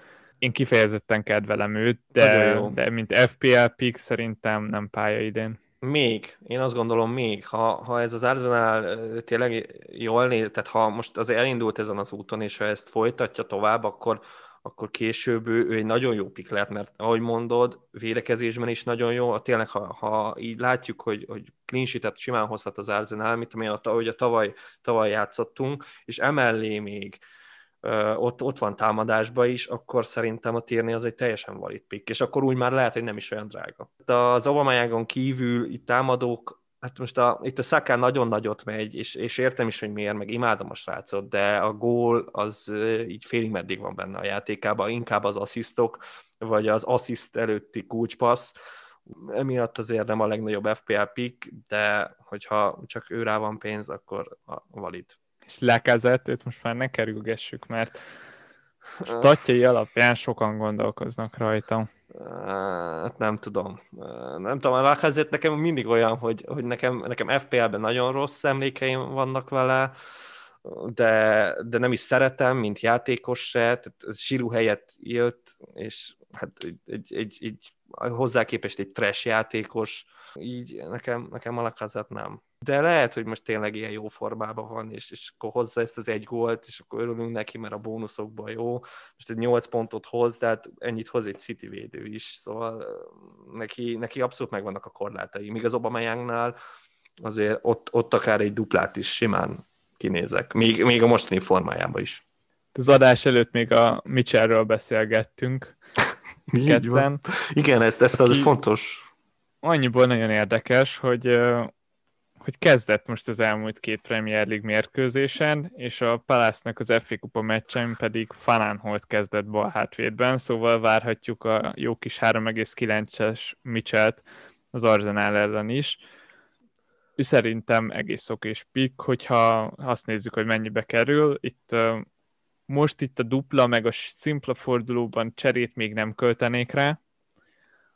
én kifejezetten kedvelem őt, de, de mint FPL pick szerintem nem pálya idén. Még, én azt gondolom még, ha, ha ez az Arsenal tényleg jól néz, tehát ha most az elindult ezen az úton, és ha ezt folytatja tovább, akkor, akkor később ő, ő egy nagyon jó pick lehet, mert ahogy mondod, védekezésben is nagyon jó, tényleg ha, ha így látjuk, hogy, hogy clean sheet simán hozhat az Arsenal, mint ami a, ahogy a tavaly, tavaly játszottunk, és emellé még ott, ott van támadásba is, akkor szerintem a tírni az egy teljesen valid pick, és akkor úgy már lehet, hogy nem is olyan drága. Az Aubameyang kívül itt támadók, hát most a, itt a Saka nagyon nagyot megy, és, és értem is, hogy miért, meg imádom a srácot, de a gól az így félig meddig van benne a játékában, inkább az asszisztok, vagy az assziszt előtti kulcspassz, emiatt azért nem a legnagyobb FPL pick, de hogyha csak őrá van pénz, akkor valid és lekezett, őt most már ne kerülgessük, mert statjai alapján sokan gondolkoznak rajta. Hát nem tudom. Nem tudom, a Lacazette nekem mindig olyan, hogy, hogy nekem, nekem FPL-ben nagyon rossz emlékeim vannak vele, de, de nem is szeretem, mint játékos se, tehát Siru helyett jött, és hát egy, egy, egy, egy hozzá képest egy trash játékos, így nekem, nekem a nem. De lehet, hogy most tényleg ilyen jó formában van, és, és akkor hozza ezt az egy gólt, és akkor örülünk neki, mert a bónuszokban jó. Most egy 8 pontot hoz, de hát ennyit hoz egy City védő is, szóval neki, neki abszolút megvannak a korlátai. Míg az Obamayángnál azért ott, ott akár egy duplát is simán kinézek, még, még a mostani formájában is. Az adás előtt még a Mitchellről beszélgettünk. ketten. Igen, ezt, ezt az fontos. Annyiból nagyon érdekes, hogy hogy kezdett most az elmúlt két Premier League mérkőzésen, és a palace az FA Kupa meccsen pedig Fanánholt kezdett bal hátvédben, szóval várhatjuk a jó kis 3,9-es Mitchell az Arsenal ellen is. Ő szerintem egész és pik, hogyha azt nézzük, hogy mennyibe kerül. Itt most itt a dupla meg a szimpla fordulóban cserét még nem költenék rá,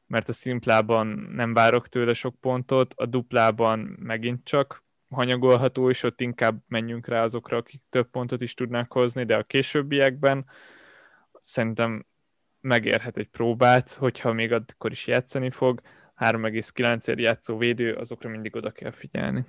mert a szimplában nem várok tőle sok pontot, a duplában megint csak hanyagolható, és ott inkább menjünk rá azokra, akik több pontot is tudnak hozni, de a későbbiekben szerintem megérhet egy próbát, hogyha még akkor is játszani fog. 3,9-ért játszó védő, azokra mindig oda kell figyelni.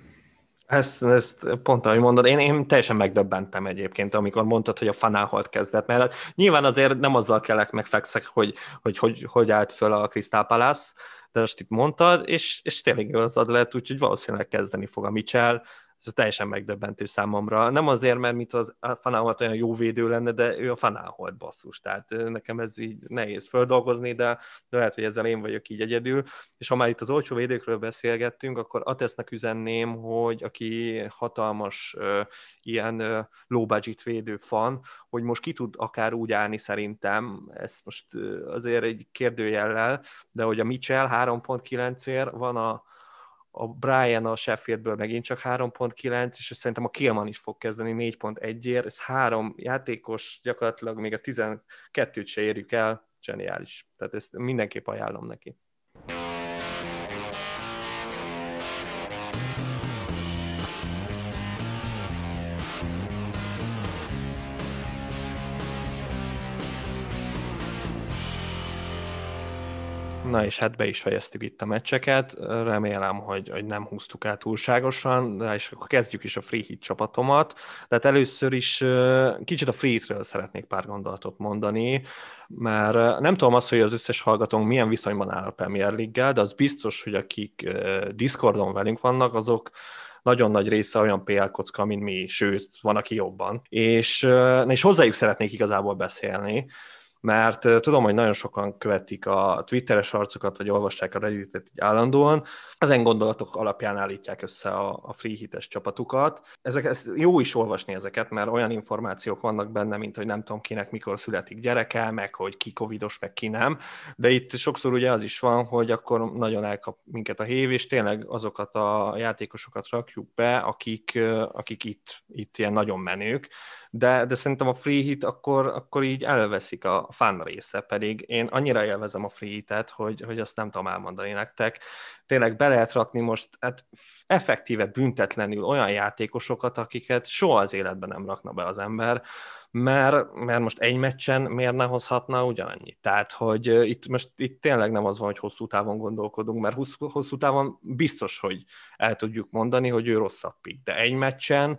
Ezt, ezt pont ahogy mondod, én, én teljesen megdöbbentem egyébként, amikor mondtad, hogy a fanáholt kezdett, mert nyilván azért nem azzal kellek megfekszek, hogy hogy, hogy, hogy állt föl a Crystal Palace, de most itt mondtad, és, és tényleg igazad lehet, úgyhogy valószínűleg kezdeni fog a Mitchell, ez teljesen megdöbbentő számomra. Nem azért, mert mint az a Fanáholt olyan jó védő lenne, de ő a Fanáholt basszus. Tehát nekem ez így nehéz földolgozni, de, de lehet, hogy ezzel én vagyok így egyedül. És ha már itt az olcsó védőkről beszélgettünk, akkor Atesznek üzenném, hogy aki hatalmas uh, ilyen uh, low budget védő fan, hogy most ki tud akár úgy állni szerintem, ez most uh, azért egy kérdőjellel, de hogy a Mitchell 3.9-ér van a a Brian a Sheffieldből megint csak 3.9, és szerintem a Kielman is fog kezdeni 4.1-ért, ez három játékos, gyakorlatilag még a 12-t se érjük el, zseniális. Tehát ezt mindenképp ajánlom neki. Na és hát be is fejeztük itt a meccseket, remélem, hogy, hogy nem húztuk el túlságosan, és akkor kezdjük is a Free Hit csapatomat. Tehát először is kicsit a Free Hitről szeretnék pár gondolatot mondani, mert nem tudom azt, hogy az összes hallgatónk milyen viszonyban áll a Premier League-gel, de az biztos, hogy akik Discordon velünk vannak, azok nagyon nagy része olyan PL kocka, mint mi, sőt, van, aki jobban. És, és hozzájuk szeretnék igazából beszélni, mert tudom, hogy nagyon sokan követik a Twitteres arcokat, vagy olvassák a Redditet állandóan, ezen gondolatok alapján állítják össze a, a free hites csapatukat. Ezek, ez jó is olvasni ezeket, mert olyan információk vannak benne, mint hogy nem tudom kinek mikor születik gyereke, meg hogy ki covidos, meg ki nem, de itt sokszor ugye az is van, hogy akkor nagyon elkap minket a hév, és tényleg azokat a játékosokat rakjuk be, akik, akik itt, itt ilyen nagyon menők, de, de szerintem a free hit akkor, akkor így elveszik a fun része, pedig én annyira élvezem a free hitet, hogy, hogy azt nem tudom elmondani nektek. Tényleg be lehet rakni most hát effektíve büntetlenül olyan játékosokat, akiket soha az életben nem rakna be az ember, mert, mert most egy meccsen miért ne hozhatna ugyanannyit? Tehát, hogy itt most itt tényleg nem az van, hogy hosszú távon gondolkodunk, mert hosszú, hosszú távon biztos, hogy el tudjuk mondani, hogy ő rosszabb pick, de egy meccsen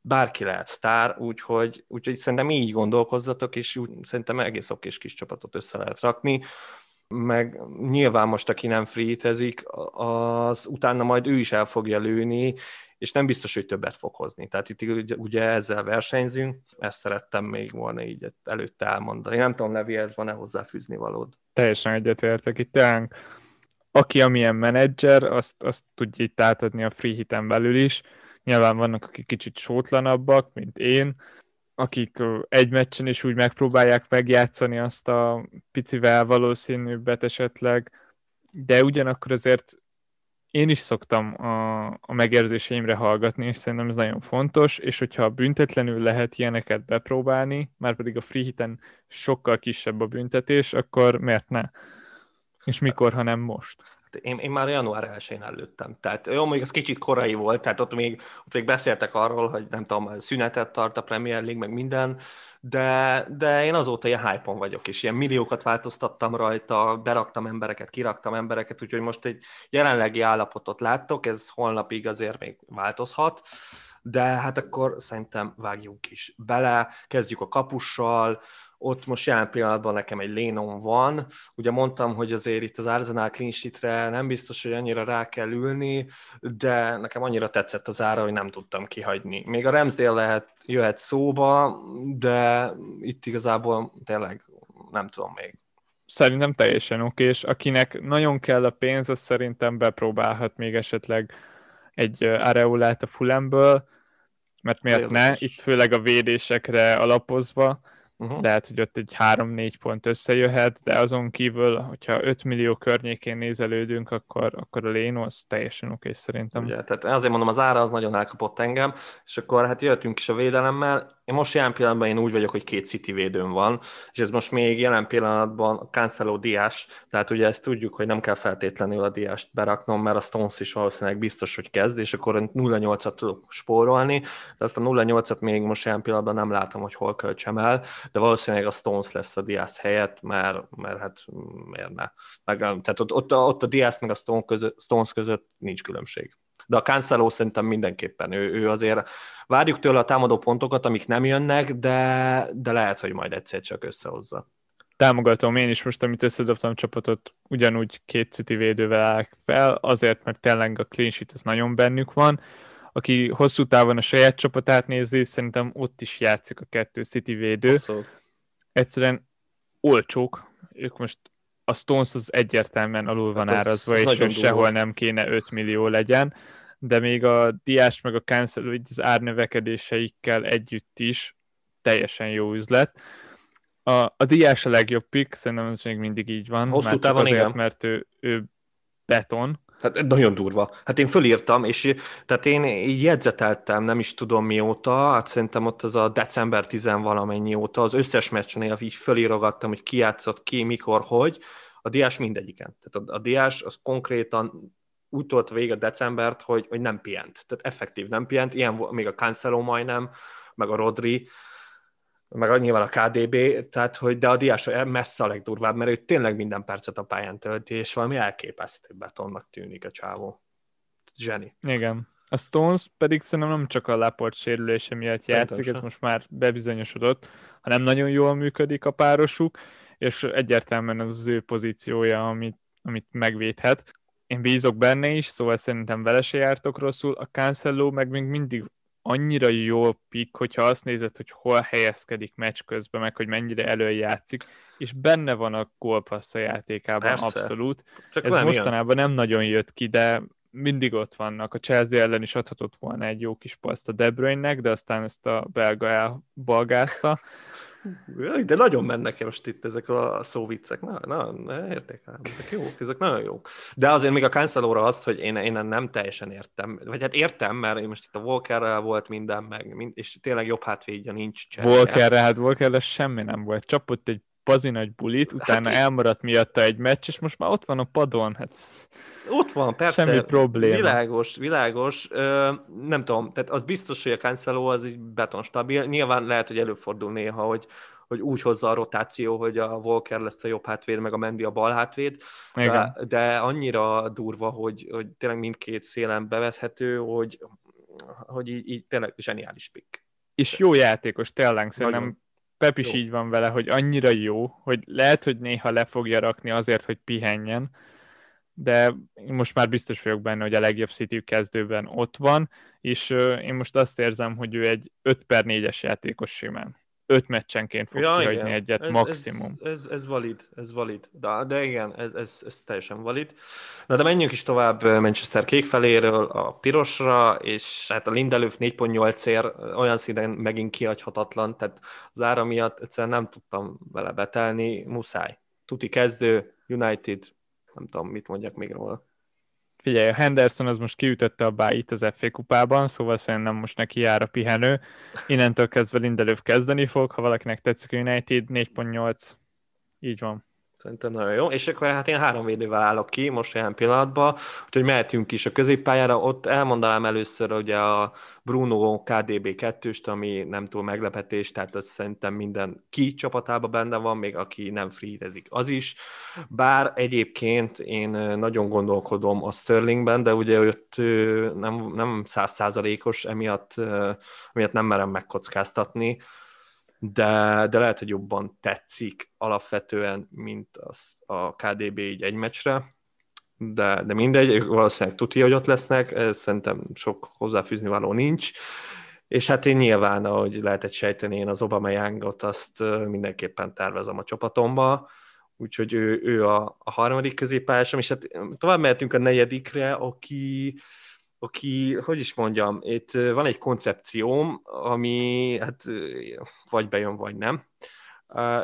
bárki lehet sztár, úgyhogy, úgyhogy szerintem így gondolkozzatok, és úgy, szerintem egész okés kis csapatot össze lehet rakni, meg nyilván most, aki nem freetezik, az utána majd ő is el fogja lőni, és nem biztos, hogy többet fog hozni. Tehát itt ugye, ugye ezzel versenyzünk, ezt szerettem még volna így előtte elmondani. Nem tudom, Levi, ez van-e hozzáfűzni valód? Teljesen egyetértek. Itt tényleg, aki amilyen menedzser, azt, azt tudja itt átadni a free hiten belül is, Nyilván vannak, akik kicsit sótlanabbak, mint én, akik egy meccsen is úgy megpróbálják megjátszani azt a picivel valószínűbbet esetleg, de ugyanakkor azért én is szoktam a, a megérzéseimre hallgatni, és szerintem ez nagyon fontos, és hogyha büntetlenül lehet ilyeneket bepróbálni, már pedig a free hiten sokkal kisebb a büntetés, akkor miért ne? És mikor, ha nem most? Én, én már január 1-én előttem. Tehát jó, még az kicsit korai volt, tehát ott még, ott még beszéltek arról, hogy nem tudom, szünetet tart a Premier League, meg minden, de, de én azóta ilyen hype vagyok, és ilyen milliókat változtattam rajta, beraktam embereket, kiraktam embereket, úgyhogy most egy jelenlegi állapotot láttok, ez holnapig azért még változhat, de hát akkor szerintem vágjunk is bele, kezdjük a kapussal, ott most jelen pillanatban nekem egy lénom van. Ugye mondtam, hogy azért itt az Arsenal clean sheetre nem biztos, hogy annyira rá kell ülni, de nekem annyira tetszett az ára, hogy nem tudtam kihagyni. Még a Ramsdale lehet, jöhet szóba, de itt igazából tényleg nem tudom még. Szerintem teljesen oké, és akinek nagyon kell a pénz, az szerintem bepróbálhat még esetleg egy Areolát a Fulemből, mert miért ne, itt főleg a védésekre alapozva, Uh-huh. Lehet, hogy ott egy 3-4 pont összejöhet, de azon kívül, hogyha 5 millió környékén nézelődünk, akkor, akkor a Léno az teljesen oké szerintem. Ugye, tehát azért mondom, az ára az nagyon elkapott engem, és akkor hát jöttünk is a védelemmel. Én most jelen pillanatban én úgy vagyok, hogy két City védőm van, és ez most még jelen pillanatban Cancelo Diás, tehát ugye ezt tudjuk, hogy nem kell feltétlenül a Diást beraknom, mert a Stones is valószínűleg biztos, hogy kezd, és akkor 0-8-at tudok spórolni, de azt a 0-8-at még most jelen pillanatban nem látom, hogy hol költsem el, de valószínűleg a Stones lesz a Diaz helyett, mert, mert hát miért ne. Meg, tehát ott, ott, ott a Diaz meg a Stones között, Stones között nincs különbség. De a Cancelo szerintem mindenképpen, ő, ő azért várjuk tőle a támadó pontokat, amik nem jönnek, de, de lehet, hogy majd egyszer csak összehozza. Támogatom én is most, amit összedobtam csapatot, ugyanúgy két City védővel állok fel, azért, mert tényleg a clean sheet az nagyon bennük van, aki hosszú távon a saját csapatát nézi, szerintem ott is játszik a kettő City védő. Abszolút. Egyszerűen olcsók, ők most a Stones az egyértelműen alul van hát árazva, és hogy sehol nem kéne 5 millió legyen, de még a Diás meg a Cancel az árnövekedéseikkel együtt is teljesen jó üzlet. A, a Diás a legjobb pick, szerintem ez még mindig így van. Hosszú távon azért, igen. mert ő, ő beton, Hát nagyon durva. Hát én fölírtam, és tehát én így jegyzeteltem, nem is tudom mióta, hát szerintem ott az a december 10 valamennyi óta, az összes meccsnél így fölírogattam, hogy ki játszott ki, mikor, hogy. A diás mindegyiken. Tehát a, a diás az konkrétan úgy tolt vége decembert, hogy, hogy nem pihent. Tehát effektív nem pihent, ilyen még a Cancelo majdnem, meg a Rodri, meg nyilván a KDB, tehát hogy de a Diás messze a legdurvább, mert ő tényleg minden percet a pályán tölti, és valami elképesztő betonnak tűnik a csávó. Zseni. Igen. A Stones pedig szerintem nem csak a Laport sérülése miatt Szerintem játszik, ez most már bebizonyosodott, hanem nagyon jól működik a párosuk, és egyértelműen az az ő pozíciója, amit, amit megvédhet. Én bízok benne is, szóval szerintem vele se jártok rosszul. A Cancelo meg még mindig annyira jó pick, hogyha azt nézed, hogy hol helyezkedik meccs közben, meg hogy mennyire előjátszik, és benne van a gólpassz a játékában, Persze. abszolút. Csak Ez mostanában ilyen. nem nagyon jött ki, de mindig ott vannak. A Chelsea ellen is adhatott volna egy jó kis paszt a De Bruyne-nek, de aztán ezt a belga elbalgázta. De nagyon mennek most itt ezek a szóviccek. Na, na, na értékelem, ezek jók, ezek nagyon jók. De azért még a cancelo azt, hogy én, én nem teljesen értem. Vagy hát értem, mert most itt a Walkerrel volt minden, meg, és tényleg jobb hátvédja nincs. Cserje. Walkerrel, hát Walkerrel semmi nem volt. Csapott egy bazi nagy bulit, hát utána hát elmaradt miatta egy meccs, és most már ott van a padon. Hát ott van, persze. Semmi probléma. Világos, világos. Ö, nem tudom, tehát az biztos, hogy a Cancelo az egy betonstabil. Nyilván lehet, hogy előfordul néha, hogy, hogy úgy hozza a rotáció, hogy a Volker lesz a jobb hátvéd, meg a Mendi a bal hátvéd, de, de annyira durva, hogy, hogy tényleg mindkét szélen bevethető, hogy, hogy így, így tényleg zseniális pick. És jó játékos, tényleg szerintem Nagyon Pep is jó. így van vele, hogy annyira jó, hogy lehet, hogy néha le fogja rakni azért, hogy pihenjen, de én most már biztos vagyok benne, hogy a legjobb City kezdőben ott van, és én most azt érzem, hogy ő egy 5 per 4-es játékos simán öt meccsenként fog ja, kihagyni igen. egyet ez, maximum. Ez, ez, ez, valid, ez valid. De, de igen, ez, ez, ez teljesen valid. Na de menjünk is tovább Manchester kék feléről a pirosra, és hát a Lindelöf 4.8 ér olyan színen megint kihagyhatatlan, tehát az ára miatt egyszerűen nem tudtam vele betelni, muszáj. Tuti kezdő, United, nem tudom, mit mondjak még róla. Figyelj, a Henderson az most kiütötte a báit az FA kupában, szóval szerintem most neki jár a pihenő. Innentől kezdve Lindelöf kezdeni fog, ha valakinek tetszik a United, 4.8. Így van. Szerintem nagyon jó. És akkor hát én három védővel állok ki most ilyen pillanatban, úgyhogy mehetünk is a középpályára. Ott elmondanám először ugye a Bruno KDB 2-st, ami nem túl meglepetés, tehát az szerintem minden ki csapatában benne van, még aki nem freezezik, az is. Bár egyébként én nagyon gondolkodom a Sterlingben, de ugye ott nem, nem százszázalékos, emiatt, emiatt nem merem megkockáztatni de, de lehet, hogy jobban tetszik alapvetően, mint az a KDB így egy meccsre, de, de mindegy, valószínűleg tudja, hogy ott lesznek, szerintem sok hozzáfűzni való nincs, és hát én nyilván, ahogy lehetett sejteni, én az Obama Youngot azt mindenképpen tervezem a csapatomba, úgyhogy ő, ő a, a harmadik középpályásom, és hát tovább mehetünk a negyedikre, aki, aki, hogy is mondjam, itt van egy koncepcióm, ami hát vagy bejön, vagy nem.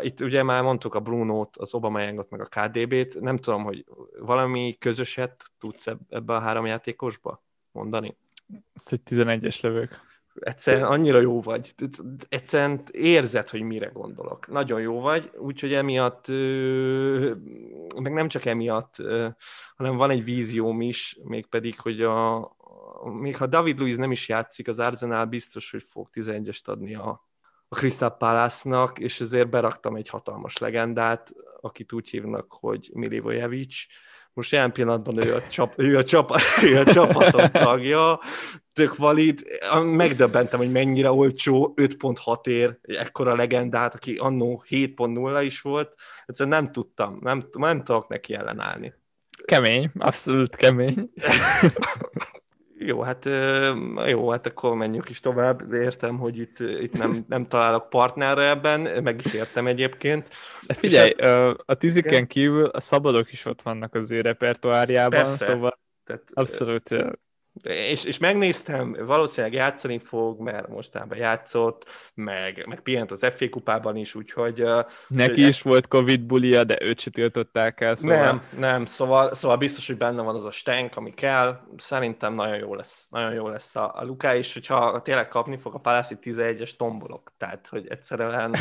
Itt ugye már mondtuk a Bruno-t, az Obama Yangot, meg a KDB-t, nem tudom, hogy valami közöset tudsz ebbe a három játékosba mondani? Ezt, hogy 11-es lövők. Egyszerűen annyira jó vagy. Egyszerűen érzed, hogy mire gondolok. Nagyon jó vagy, úgyhogy emiatt, meg nem csak emiatt, hanem van egy vízióm is, mégpedig, hogy a, még ha David Luiz nem is játszik, az Arsenal biztos, hogy fog 11-est adni a, a Crystal Palace-nak, és ezért beraktam egy hatalmas legendát, akit úgy hívnak, hogy Milivojevic. Most jelen pillanatban ő a, csap, ő a, csap, ő a csapatom tagja, tök valid. Megdöbbentem, hogy mennyire olcsó, 5.6 ér, ekkora legendát, aki annó 7.0 is volt. Egyszerűen nem tudtam, nem, nem tudok neki ellenállni. Kemény, abszolút kemény. Jó, hát jó, hát akkor menjünk is tovább. Értem, hogy itt, itt nem, nem találok partnerre ebben, meg is értem egyébként. De figyelj, hát, a tiziken kívül a szabadok is ott vannak az ő repertoárjában, persze. szóval Tehát, abszolút és, és megnéztem, valószínűleg játszani fog, mert mostában játszott, meg, meg pihent az FA kupában is, úgyhogy... Neki is volt Covid bulia, de őt se tiltották el, szóval... Nem, nem, szóval, szóval biztos, hogy benne van az a stenk, ami kell. Szerintem nagyon jó lesz, nagyon jó lesz a, a Luká, és hogyha tényleg kapni fog a Palászi 11-es tombolok, tehát, hogy egyszerűen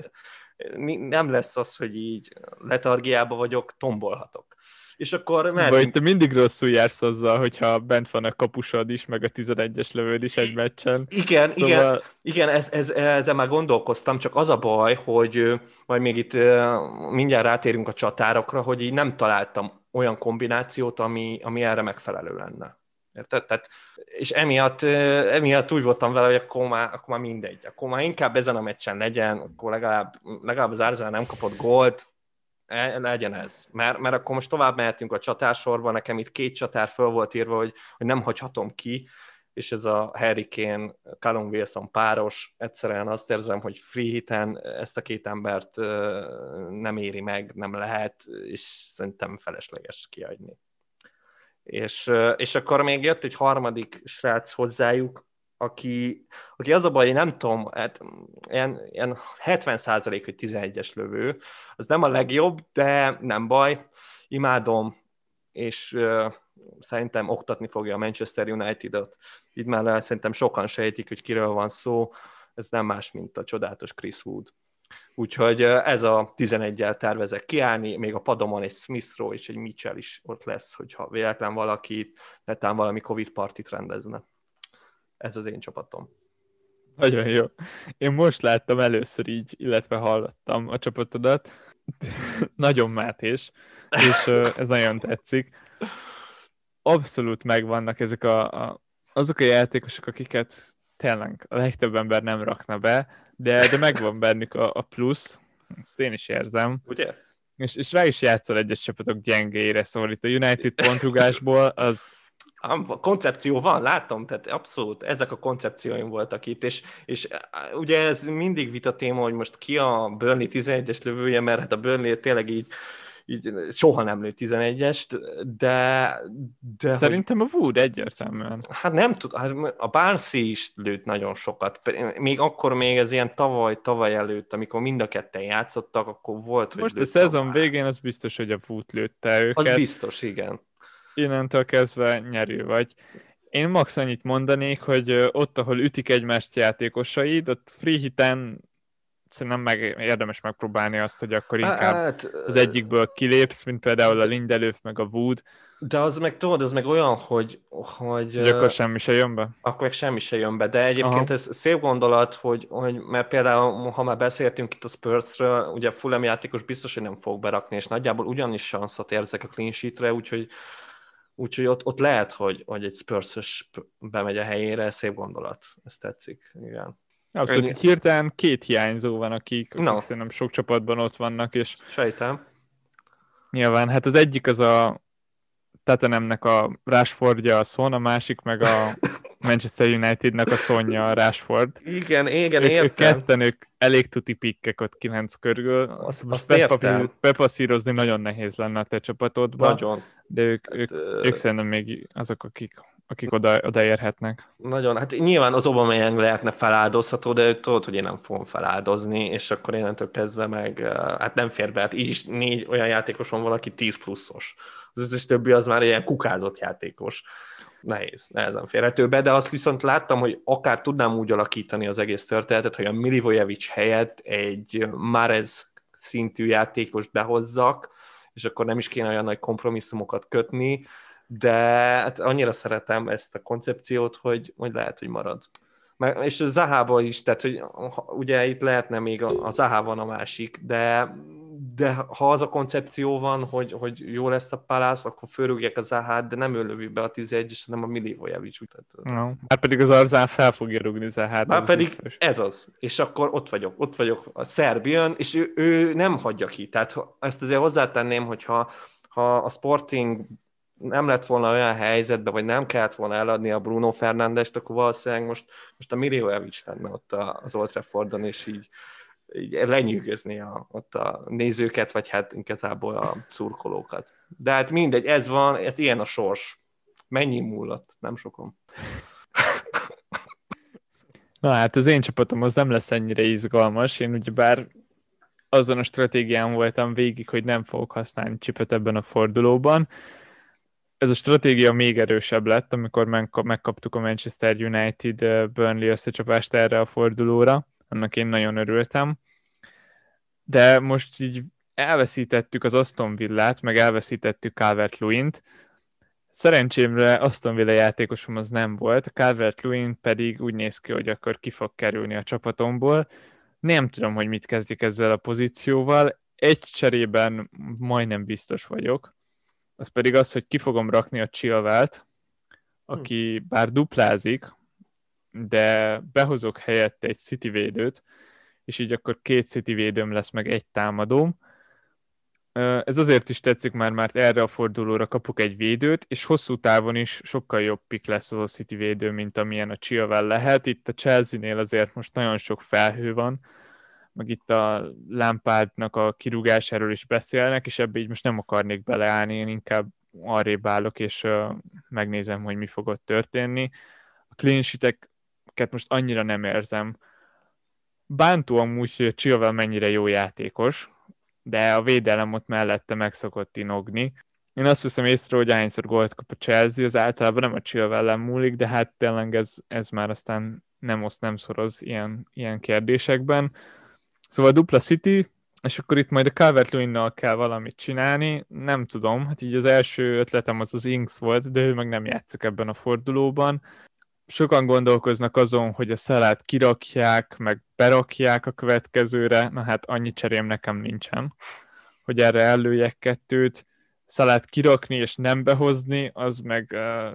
nem lesz az, hogy így letargiába vagyok, tombolhatok és akkor mehetünk... Vagy te mindig rosszul jársz azzal, hogyha bent van a kapusod is, meg a 11-es lövőd is egy meccsen. Igen, szóval... igen, igen ez, ez, ezzel már gondolkoztam, csak az a baj, hogy majd még itt mindjárt rátérünk a csatárokra, hogy így nem találtam olyan kombinációt, ami, ami erre megfelelő lenne. Érted? Tehát, és emiatt, emiatt úgy voltam vele, hogy akkor már, akkor már mindegy. Akkor már inkább ezen a meccsen legyen, akkor legalább, legalább az Arsenal nem kapott gólt, legyen ez. Mert, mert akkor most tovább mehetünk a csatársorba, nekem itt két csatár föl volt írva, hogy, hogy nem hagyhatom ki, és ez a Harry Kane, Callum Wilson páros, egyszerűen azt érzem, hogy free hiten ezt a két embert nem éri meg, nem lehet, és szerintem felesleges kiadni. És, és akkor még jött egy harmadik srác hozzájuk, aki, aki az a baj, én nem tudom, hát ilyen, ilyen 70 százalék, hogy 11-es lövő, az nem a legjobb, de nem baj, imádom, és uh, szerintem oktatni fogja a Manchester United-ot. Így már szerintem sokan sejtik, hogy kiről van szó, ez nem más, mint a csodálatos Chris Wood. Úgyhogy ez a 11-el tervezek kiállni, még a padomon egy Smith és egy Mitchell is ott lesz, hogyha véletlen valaki netán valami Covid partit rendezne. Ez az én csapatom. Nagyon jó. Én most láttam először így, illetve hallottam a csapatodat. nagyon mátés, és ez nagyon tetszik. Abszolút megvannak ezek a, a, azok a játékosok, akiket tényleg a legtöbb ember nem rakna be, de, de megvan bennük a, a plusz, ezt én is érzem. Ugye? És, és rá is játszol egyes csapatok gyengéire, szóval itt a United pontrugásból az a koncepció van, látom, tehát abszolút ezek a koncepcióim voltak itt, és, és ugye ez mindig vita téma, hogy most ki a Burnley 11-es lövője, mert hát a Burnley tényleg így, így soha nem lő 11-est, de... de Szerintem hogy, a Wood egyértelműen. Hát nem tudom, hát a Barnsley is lőtt nagyon sokat. Még akkor még ez ilyen tavaly, tavaly előtt, amikor mind a ketten játszottak, akkor volt, Most a szezon végén az biztos, hogy a Wood lőtte őket. Az biztos, igen innentől kezdve nyerő vagy. Én max annyit mondanék, hogy ott, ahol ütik egymást játékosaid, ott free hiten szerintem meg érdemes megpróbálni azt, hogy akkor inkább hát, az egyikből kilépsz, mint például a Lindelöf, meg a Wood. De az meg tudod, ez meg olyan, hogy... hogy, hogy akkor semmi se jön be? Akkor meg semmi se jön be, de egyébként Aha. ez szép gondolat, hogy, hogy mert például, ha már beszéltünk itt a Spursről, ugye Fulham játékos biztos, hogy nem fog berakni, és nagyjából ugyanis sanszot érzek a clean sheetre, úgyhogy Úgyhogy ott, ott lehet, hogy, hogy egy spurs bemegy a helyére, szép gondolat. Ez tetszik, igen. Abszolút, Ön... hirtelen két hiányzó van, akik, akik no. szerintem sok csapatban ott vannak, és Sejtem. Nyilván, hát az egyik az a Tatanemnek a Rashfordja a Son, a másik meg a Manchester Unitednek a Sonja a Rashford. Igen, igen, ők, értem. Ők ketten, ők elég tuti pikkek ott kilenc körül. Azt, azt értem. Bepaszírozni nagyon nehéz lenne a te csapatodban. Nagyon. De ők, hát, ők, ők szerintem még azok, akik akik oda, odaérhetnek. Nagyon, hát nyilván az Aubameyang lehetne feláldozható, de tudod, hogy én nem fogom feláldozni, és akkor innentől kezdve meg, hát nem fér be, hát így is négy olyan játékos van valaki 10 pluszos. Az összes többi az már ilyen kukázott játékos. Nehéz, nehezen férhető be, de azt viszont láttam, hogy akár tudnám úgy alakítani az egész történetet, hogy a Milivojevic helyett egy Marez szintű játékos behozzak, és akkor nem is kéne olyan nagy kompromisszumokat kötni, de hát annyira szeretem ezt a koncepciót, hogy, hogy lehet, hogy marad. És a Zahába is, tehát hogy ugye itt lehetne még a, a Zahá van a másik, de, de ha az a koncepció van, hogy, hogy jó lesz a palász, akkor fölrúgják a Zahát, de nem ő lövi be a 11 és hanem a Milivojevic. No. Hát pedig az Arzán fel fogja rúgni Zahát. Hát pedig biztos. ez az. És akkor ott vagyok, ott vagyok, a Szerb jön, és ő, ő nem hagyja ki. Tehát ezt azért hozzátenném, hogyha ha a Sporting nem lett volna olyan helyzetben, vagy nem kellett volna eladni a Bruno Fernandest, akkor valószínűleg most, most a Miliojevic lenne ott az Old Traffordon, és így, így lenyűgözni a, ott a nézőket, vagy hát igazából a szurkolókat. De hát mindegy, ez van, hát ilyen a sors. Mennyi múlott? Nem sokom. Na hát az én csapatom az nem lesz ennyire izgalmas. Én ugyebár azon a stratégián voltam végig, hogy nem fogok használni csipet ebben a fordulóban, ez a stratégia még erősebb lett, amikor megkaptuk a Manchester United eh, Burnley összecsapást erre a fordulóra, annak én nagyon örültem. De most így elveszítettük az Aston Villát, meg elveszítettük calvert Lewin-t. Szerencsémre Aston Villa játékosom az nem volt, a calvert Lewin pedig úgy néz ki, hogy akkor ki fog kerülni a csapatomból. Nem tudom, hogy mit kezdjük ezzel a pozícióval. Egy cserében majdnem biztos vagyok, az pedig az, hogy ki fogom rakni a Chilvelt, aki bár duplázik, de behozok helyette egy City védőt, és így akkor két City védőm lesz, meg egy támadóm. Ez azért is tetszik már, mert erre a fordulóra kapok egy védőt, és hosszú távon is sokkal jobb pick lesz az a City védő, mint amilyen a Chilwell lehet. Itt a Chelsea-nél azért most nagyon sok felhő van, meg itt a lámpádnak a kirúgásáról is beszélnek, és ebbe így most nem akarnék beleállni, én inkább arrébb állok, és megnézem, hogy mi fog ott történni. A clean most annyira nem érzem. Bántó amúgy, hogy Chilwell mennyire jó játékos, de a védelem ott mellette meg szokott inogni. Én azt veszem észre, hogy ahányszor gólt kap a Chelsea, az általában nem a Chilwell múlik, de hát tényleg ez, ez már aztán nem oszt, nem szoroz ilyen, ilyen kérdésekben. Szóval dupla City, és akkor itt majd a calvert kell valamit csinálni, nem tudom, hát így az első ötletem az az Inks volt, de ő meg nem játszik ebben a fordulóban. Sokan gondolkoznak azon, hogy a szalát kirakják, meg berakják a következőre, na hát annyi cserém nekem nincsen, hogy erre előjek kettőt. Szalát kirakni és nem behozni, az meg uh,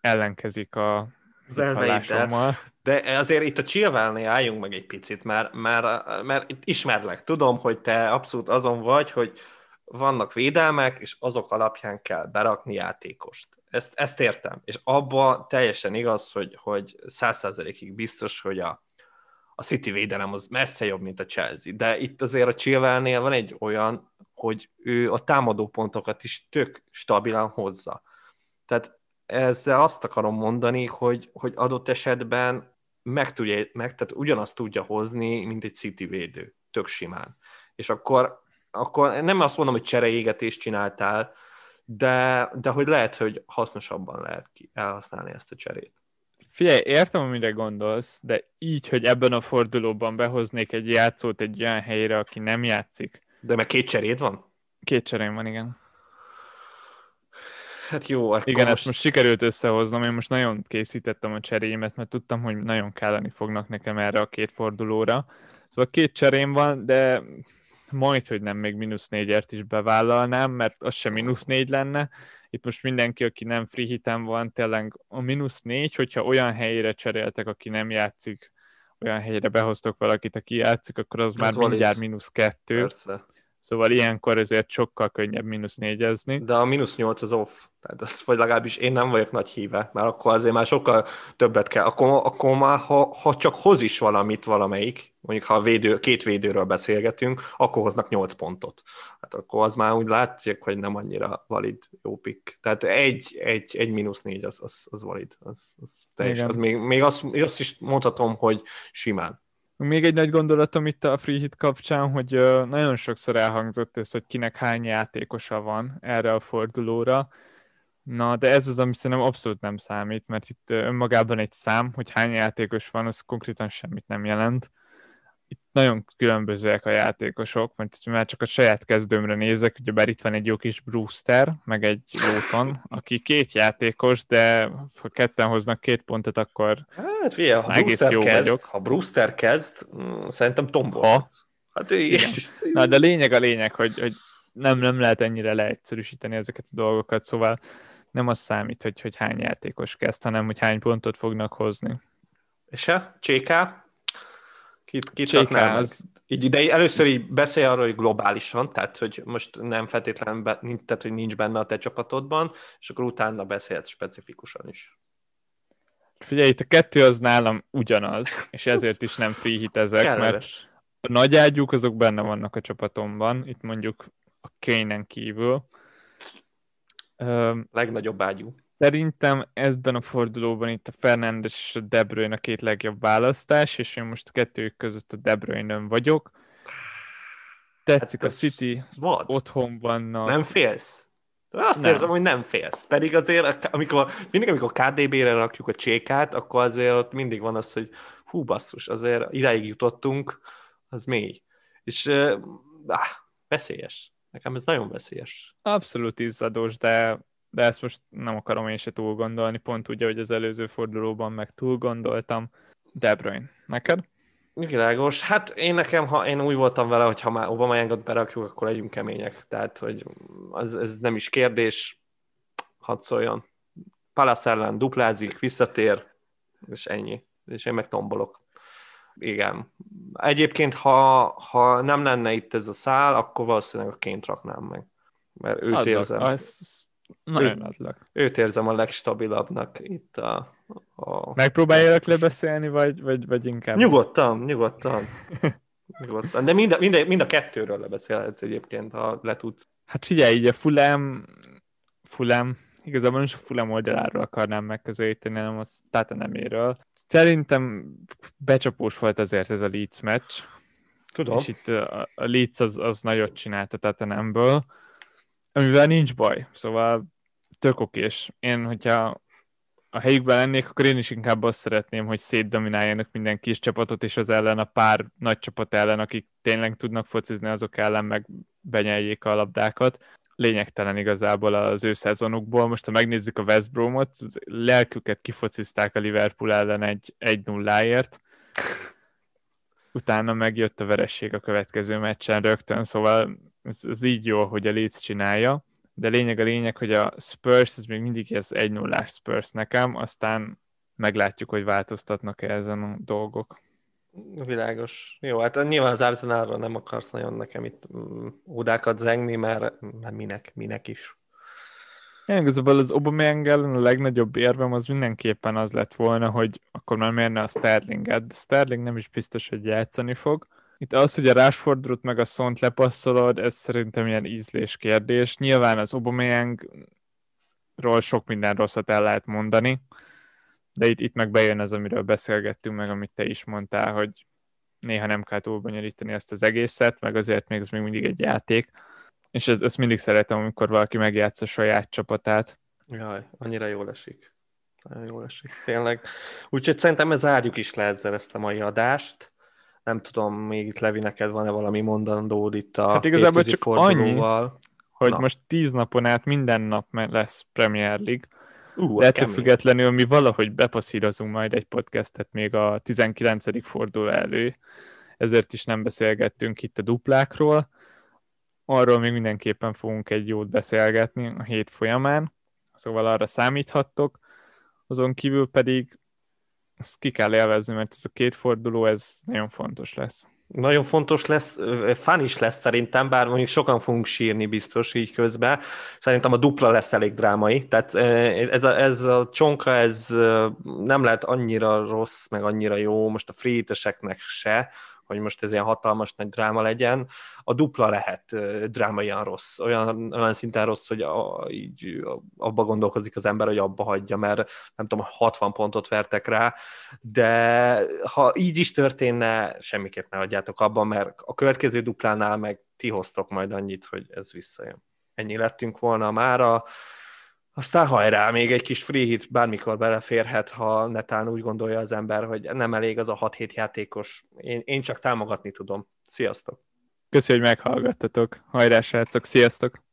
ellenkezik a hallásommal. De azért itt a Chilwellnél álljunk meg egy picit, mert, mert, mert itt ismerlek. Tudom, hogy te abszolút azon vagy, hogy vannak védelmek, és azok alapján kell berakni játékost. Ezt, ezt értem. És abba teljesen igaz, hogy, hogy 100%-ig biztos, hogy a, a City védelem az messze jobb, mint a Chelsea. De itt azért a Chilwellnél van egy olyan, hogy ő a támadó pontokat is tök stabilan hozza. Tehát ezzel azt akarom mondani, hogy, hogy adott esetben meg tudja, meg, tehát ugyanazt tudja hozni, mint egy City védő, tök simán. És akkor, akkor nem azt mondom, hogy csereégetést csináltál, de, de hogy lehet, hogy hasznosabban lehet ki, elhasználni ezt a cserét. Figyelj, értem, amire gondolsz, de így, hogy ebben a fordulóban behoznék egy játszót egy olyan helyre, aki nem játszik. De meg két cseréd van? Két cserém van, igen. Hát jó, akkor Igen, most... ezt most sikerült összehoznom, én most nagyon készítettem a cserémet, mert tudtam, hogy nagyon kelleni fognak nekem erre a két fordulóra. Szóval két cserém van, de majd, hogy nem még mínusz négyért is bevállalnám, mert az sem mínusz négy lenne. Itt most mindenki, aki nem free hitem van, tényleg a mínusz négy, hogyha olyan helyére cseréltek, aki nem játszik, olyan helyre behoztok valakit, aki játszik, akkor az Ez már mindjárt mínusz kettő. Persze. Szóval ilyenkor ezért sokkal könnyebb mínusz négyezni. De a mínusz nyolc az off. Tehát az, vagy legalábbis én nem vagyok nagy híve, mert akkor azért már sokkal többet kell. Akkor, akkor már, ha, ha csak hoz is valamit valamelyik, mondjuk ha a védő, két védőről beszélgetünk, akkor hoznak 8 pontot. Hát akkor az már úgy látják, hogy nem annyira valid jó pick. Tehát egy, egy, egy mínusz négy az, az, az valid. Az, az teljes. Az még, még azt, azt is mondhatom, hogy simán. Még egy nagy gondolatom itt a free hit kapcsán, hogy nagyon sokszor elhangzott ez, hogy kinek hány játékosa van erre a fordulóra. Na, de ez az, ami szerintem abszolút nem számít, mert itt önmagában egy szám, hogy hány játékos van, az konkrétan semmit nem jelent nagyon különbözőek a játékosok, mert már csak a saját kezdőmre nézek, ugye bár itt van egy jó kis Brewster, meg egy Lóton, aki két játékos, de ha ketten hoznak két pontot, akkor hát, figyelj, ha egész Brewster jó kezd, vagyok. Ha Brewster kezd, mm, szerintem tombol. Ha? Hát Na, de lényeg a lényeg, hogy, hogy nem, nem lehet ennyire leegyszerűsíteni ezeket a dolgokat, szóval nem az számít, hogy, hogy hány játékos kezd, hanem hogy hány pontot fognak hozni. És a Cséká? Kit, kit az... Így, de először így beszélj arról, hogy globálisan, tehát hogy most nem feltétlenül, be, tehát hogy nincs benne a te csapatodban, és akkor utána beszélhetsz specifikusan is. Figyelj, itt a kettő az nálam ugyanaz, és ezért is nem free hit ezek, mert a nagy ágyúk azok benne vannak a csapatomban, itt mondjuk a Kénen kívül. Legnagyobb ágyú. Szerintem ebben a fordulóban itt a Fernandes és a De Bruyne a két legjobb választás, és én most a kettőjük között a De bruyne vagyok. Tetszik hát a City, vad? otthon vannak. Nem félsz? Azt nem. érzem, hogy nem félsz. Pedig azért, amikor, mindig, amikor KDB-re rakjuk a csékát, akkor azért ott mindig van az, hogy hú basszus, azért idáig jutottunk, az mély. És ah, veszélyes. Nekem ez nagyon veszélyes. Abszolút izzadós, de de ezt most nem akarom én se túl gondolni, pont ugye, hogy az előző fordulóban meg túl gondoltam. De Bruyne, neked? Világos. Hát én nekem, ha én úgy voltam vele, hogy ha már Obama Yangot berakjuk, akkor legyünk kemények. Tehát, hogy az, ez nem is kérdés, hadd szóljon. Palace ellen duplázik, visszatér, és ennyi. És én meg tombolok. Igen. Egyébként, ha, ha nem lenne itt ez a szál, akkor valószínűleg a ként raknám meg. Mert őt Adlak, érzem. Az, nagyon adlak. Őt érzem a legstabilabbnak itt a... a... Megpróbálják lebeszélni, vagy, vagy, vagy inkább... Nyugodtan, nyugodtan. nyugodtan. De mind a, mind, a, mind a kettőről lebeszélhetsz egyébként, ha le tudsz. Hát figyelj, így a Fulham, Fulham, igazából is a Fulham oldaláról akarnám megközelíteni, hanem a Tataneméről. Szerintem becsapós volt azért ez a Leeds meccs. Tudom. És itt a, Leeds az, az nagyot csinált a Tottenhamből amivel nincs baj, szóval tök okés. Én, hogyha a helyükben lennék, akkor én is inkább azt szeretném, hogy szétdomináljanak minden kis csapatot, és az ellen a pár nagy csapat ellen, akik tényleg tudnak focizni, azok ellen meg benyeljék a labdákat. Lényegtelen igazából az ő szezonukból. Most, ha megnézzük a West Bromot, lelküket kifocizták a Liverpool ellen egy, egy nulláért. Utána megjött a veresség a következő meccsen rögtön, szóval ez, ez így jó, hogy a Leeds csinálja, de lényeg a lényeg, hogy a Spurs, ez még mindig ez 1 0 Spurs nekem, aztán meglátjuk, hogy változtatnak-e ezen a dolgok. Világos. Jó, hát nyilván az Arsenalról nem akarsz nagyon nekem itt ódákat mm, zengni, mert, mert minek, minek is. Én igazából az Aubameyang ellen a legnagyobb érvem az mindenképpen az lett volna, hogy akkor már mérne a Sterlinget, de Sterling nem is biztos, hogy játszani fog. Itt az, hogy a Rashfordot meg a Szont lepasszolod, ez szerintem ilyen ízlés kérdés. Nyilván az Aubameyangról sok minden rosszat el lehet mondani, de itt, itt meg bejön az, amiről beszélgettünk, meg amit te is mondtál, hogy néha nem kell túl bonyolítani ezt az egészet, meg azért még ez még mindig egy játék. És ezt mindig szeretem, amikor valaki megjátsz a saját csapatát. Jaj, annyira jól esik. nagyon jól esik, tényleg. Úgyhogy szerintem ez zárjuk is le ezzel ezt a mai adást. Nem tudom, még itt Levi, neked van-e valami mondandód itt a Hát igazából csak fordulóval. annyi, hogy Na. most tíz napon át minden nap lesz Premier League, Uh, de ettől kemény. függetlenül mi valahogy bepaszírozunk majd egy podcastet még a 19. forduló elő, ezért is nem beszélgettünk itt a duplákról. Arról még mindenképpen fogunk egy jót beszélgetni a hét folyamán, szóval arra számíthattok. Azon kívül pedig ezt ki kell élvezni, mert ez a két forduló, ez nagyon fontos lesz. Nagyon fontos lesz, fan is lesz szerintem, bár mondjuk sokan fogunk sírni biztos így közben. Szerintem a dupla lesz elég drámai, tehát ez a, ez a csonka, ez nem lehet annyira rossz, meg annyira jó, most a free se, hogy most ez ilyen hatalmas nagy dráma legyen. A dupla lehet drámaian rossz, olyan, olyan szinten rossz, hogy a, így abba gondolkozik az ember, hogy abba hagyja, mert nem tudom, 60 pontot vertek rá, de ha így is történne, semmiképp ne hagyjátok abban, mert a következő duplánál meg ti hoztok majd annyit, hogy ez visszajön. Ennyi lettünk volna mára. Aztán hajrá, még egy kis free hit bármikor beleférhet, ha netán úgy gondolja az ember, hogy nem elég az a 6-7 játékos. Én, én csak támogatni tudom. Sziasztok! Köszönjük, hogy meghallgattatok. Hajrá, srácok! Sziasztok!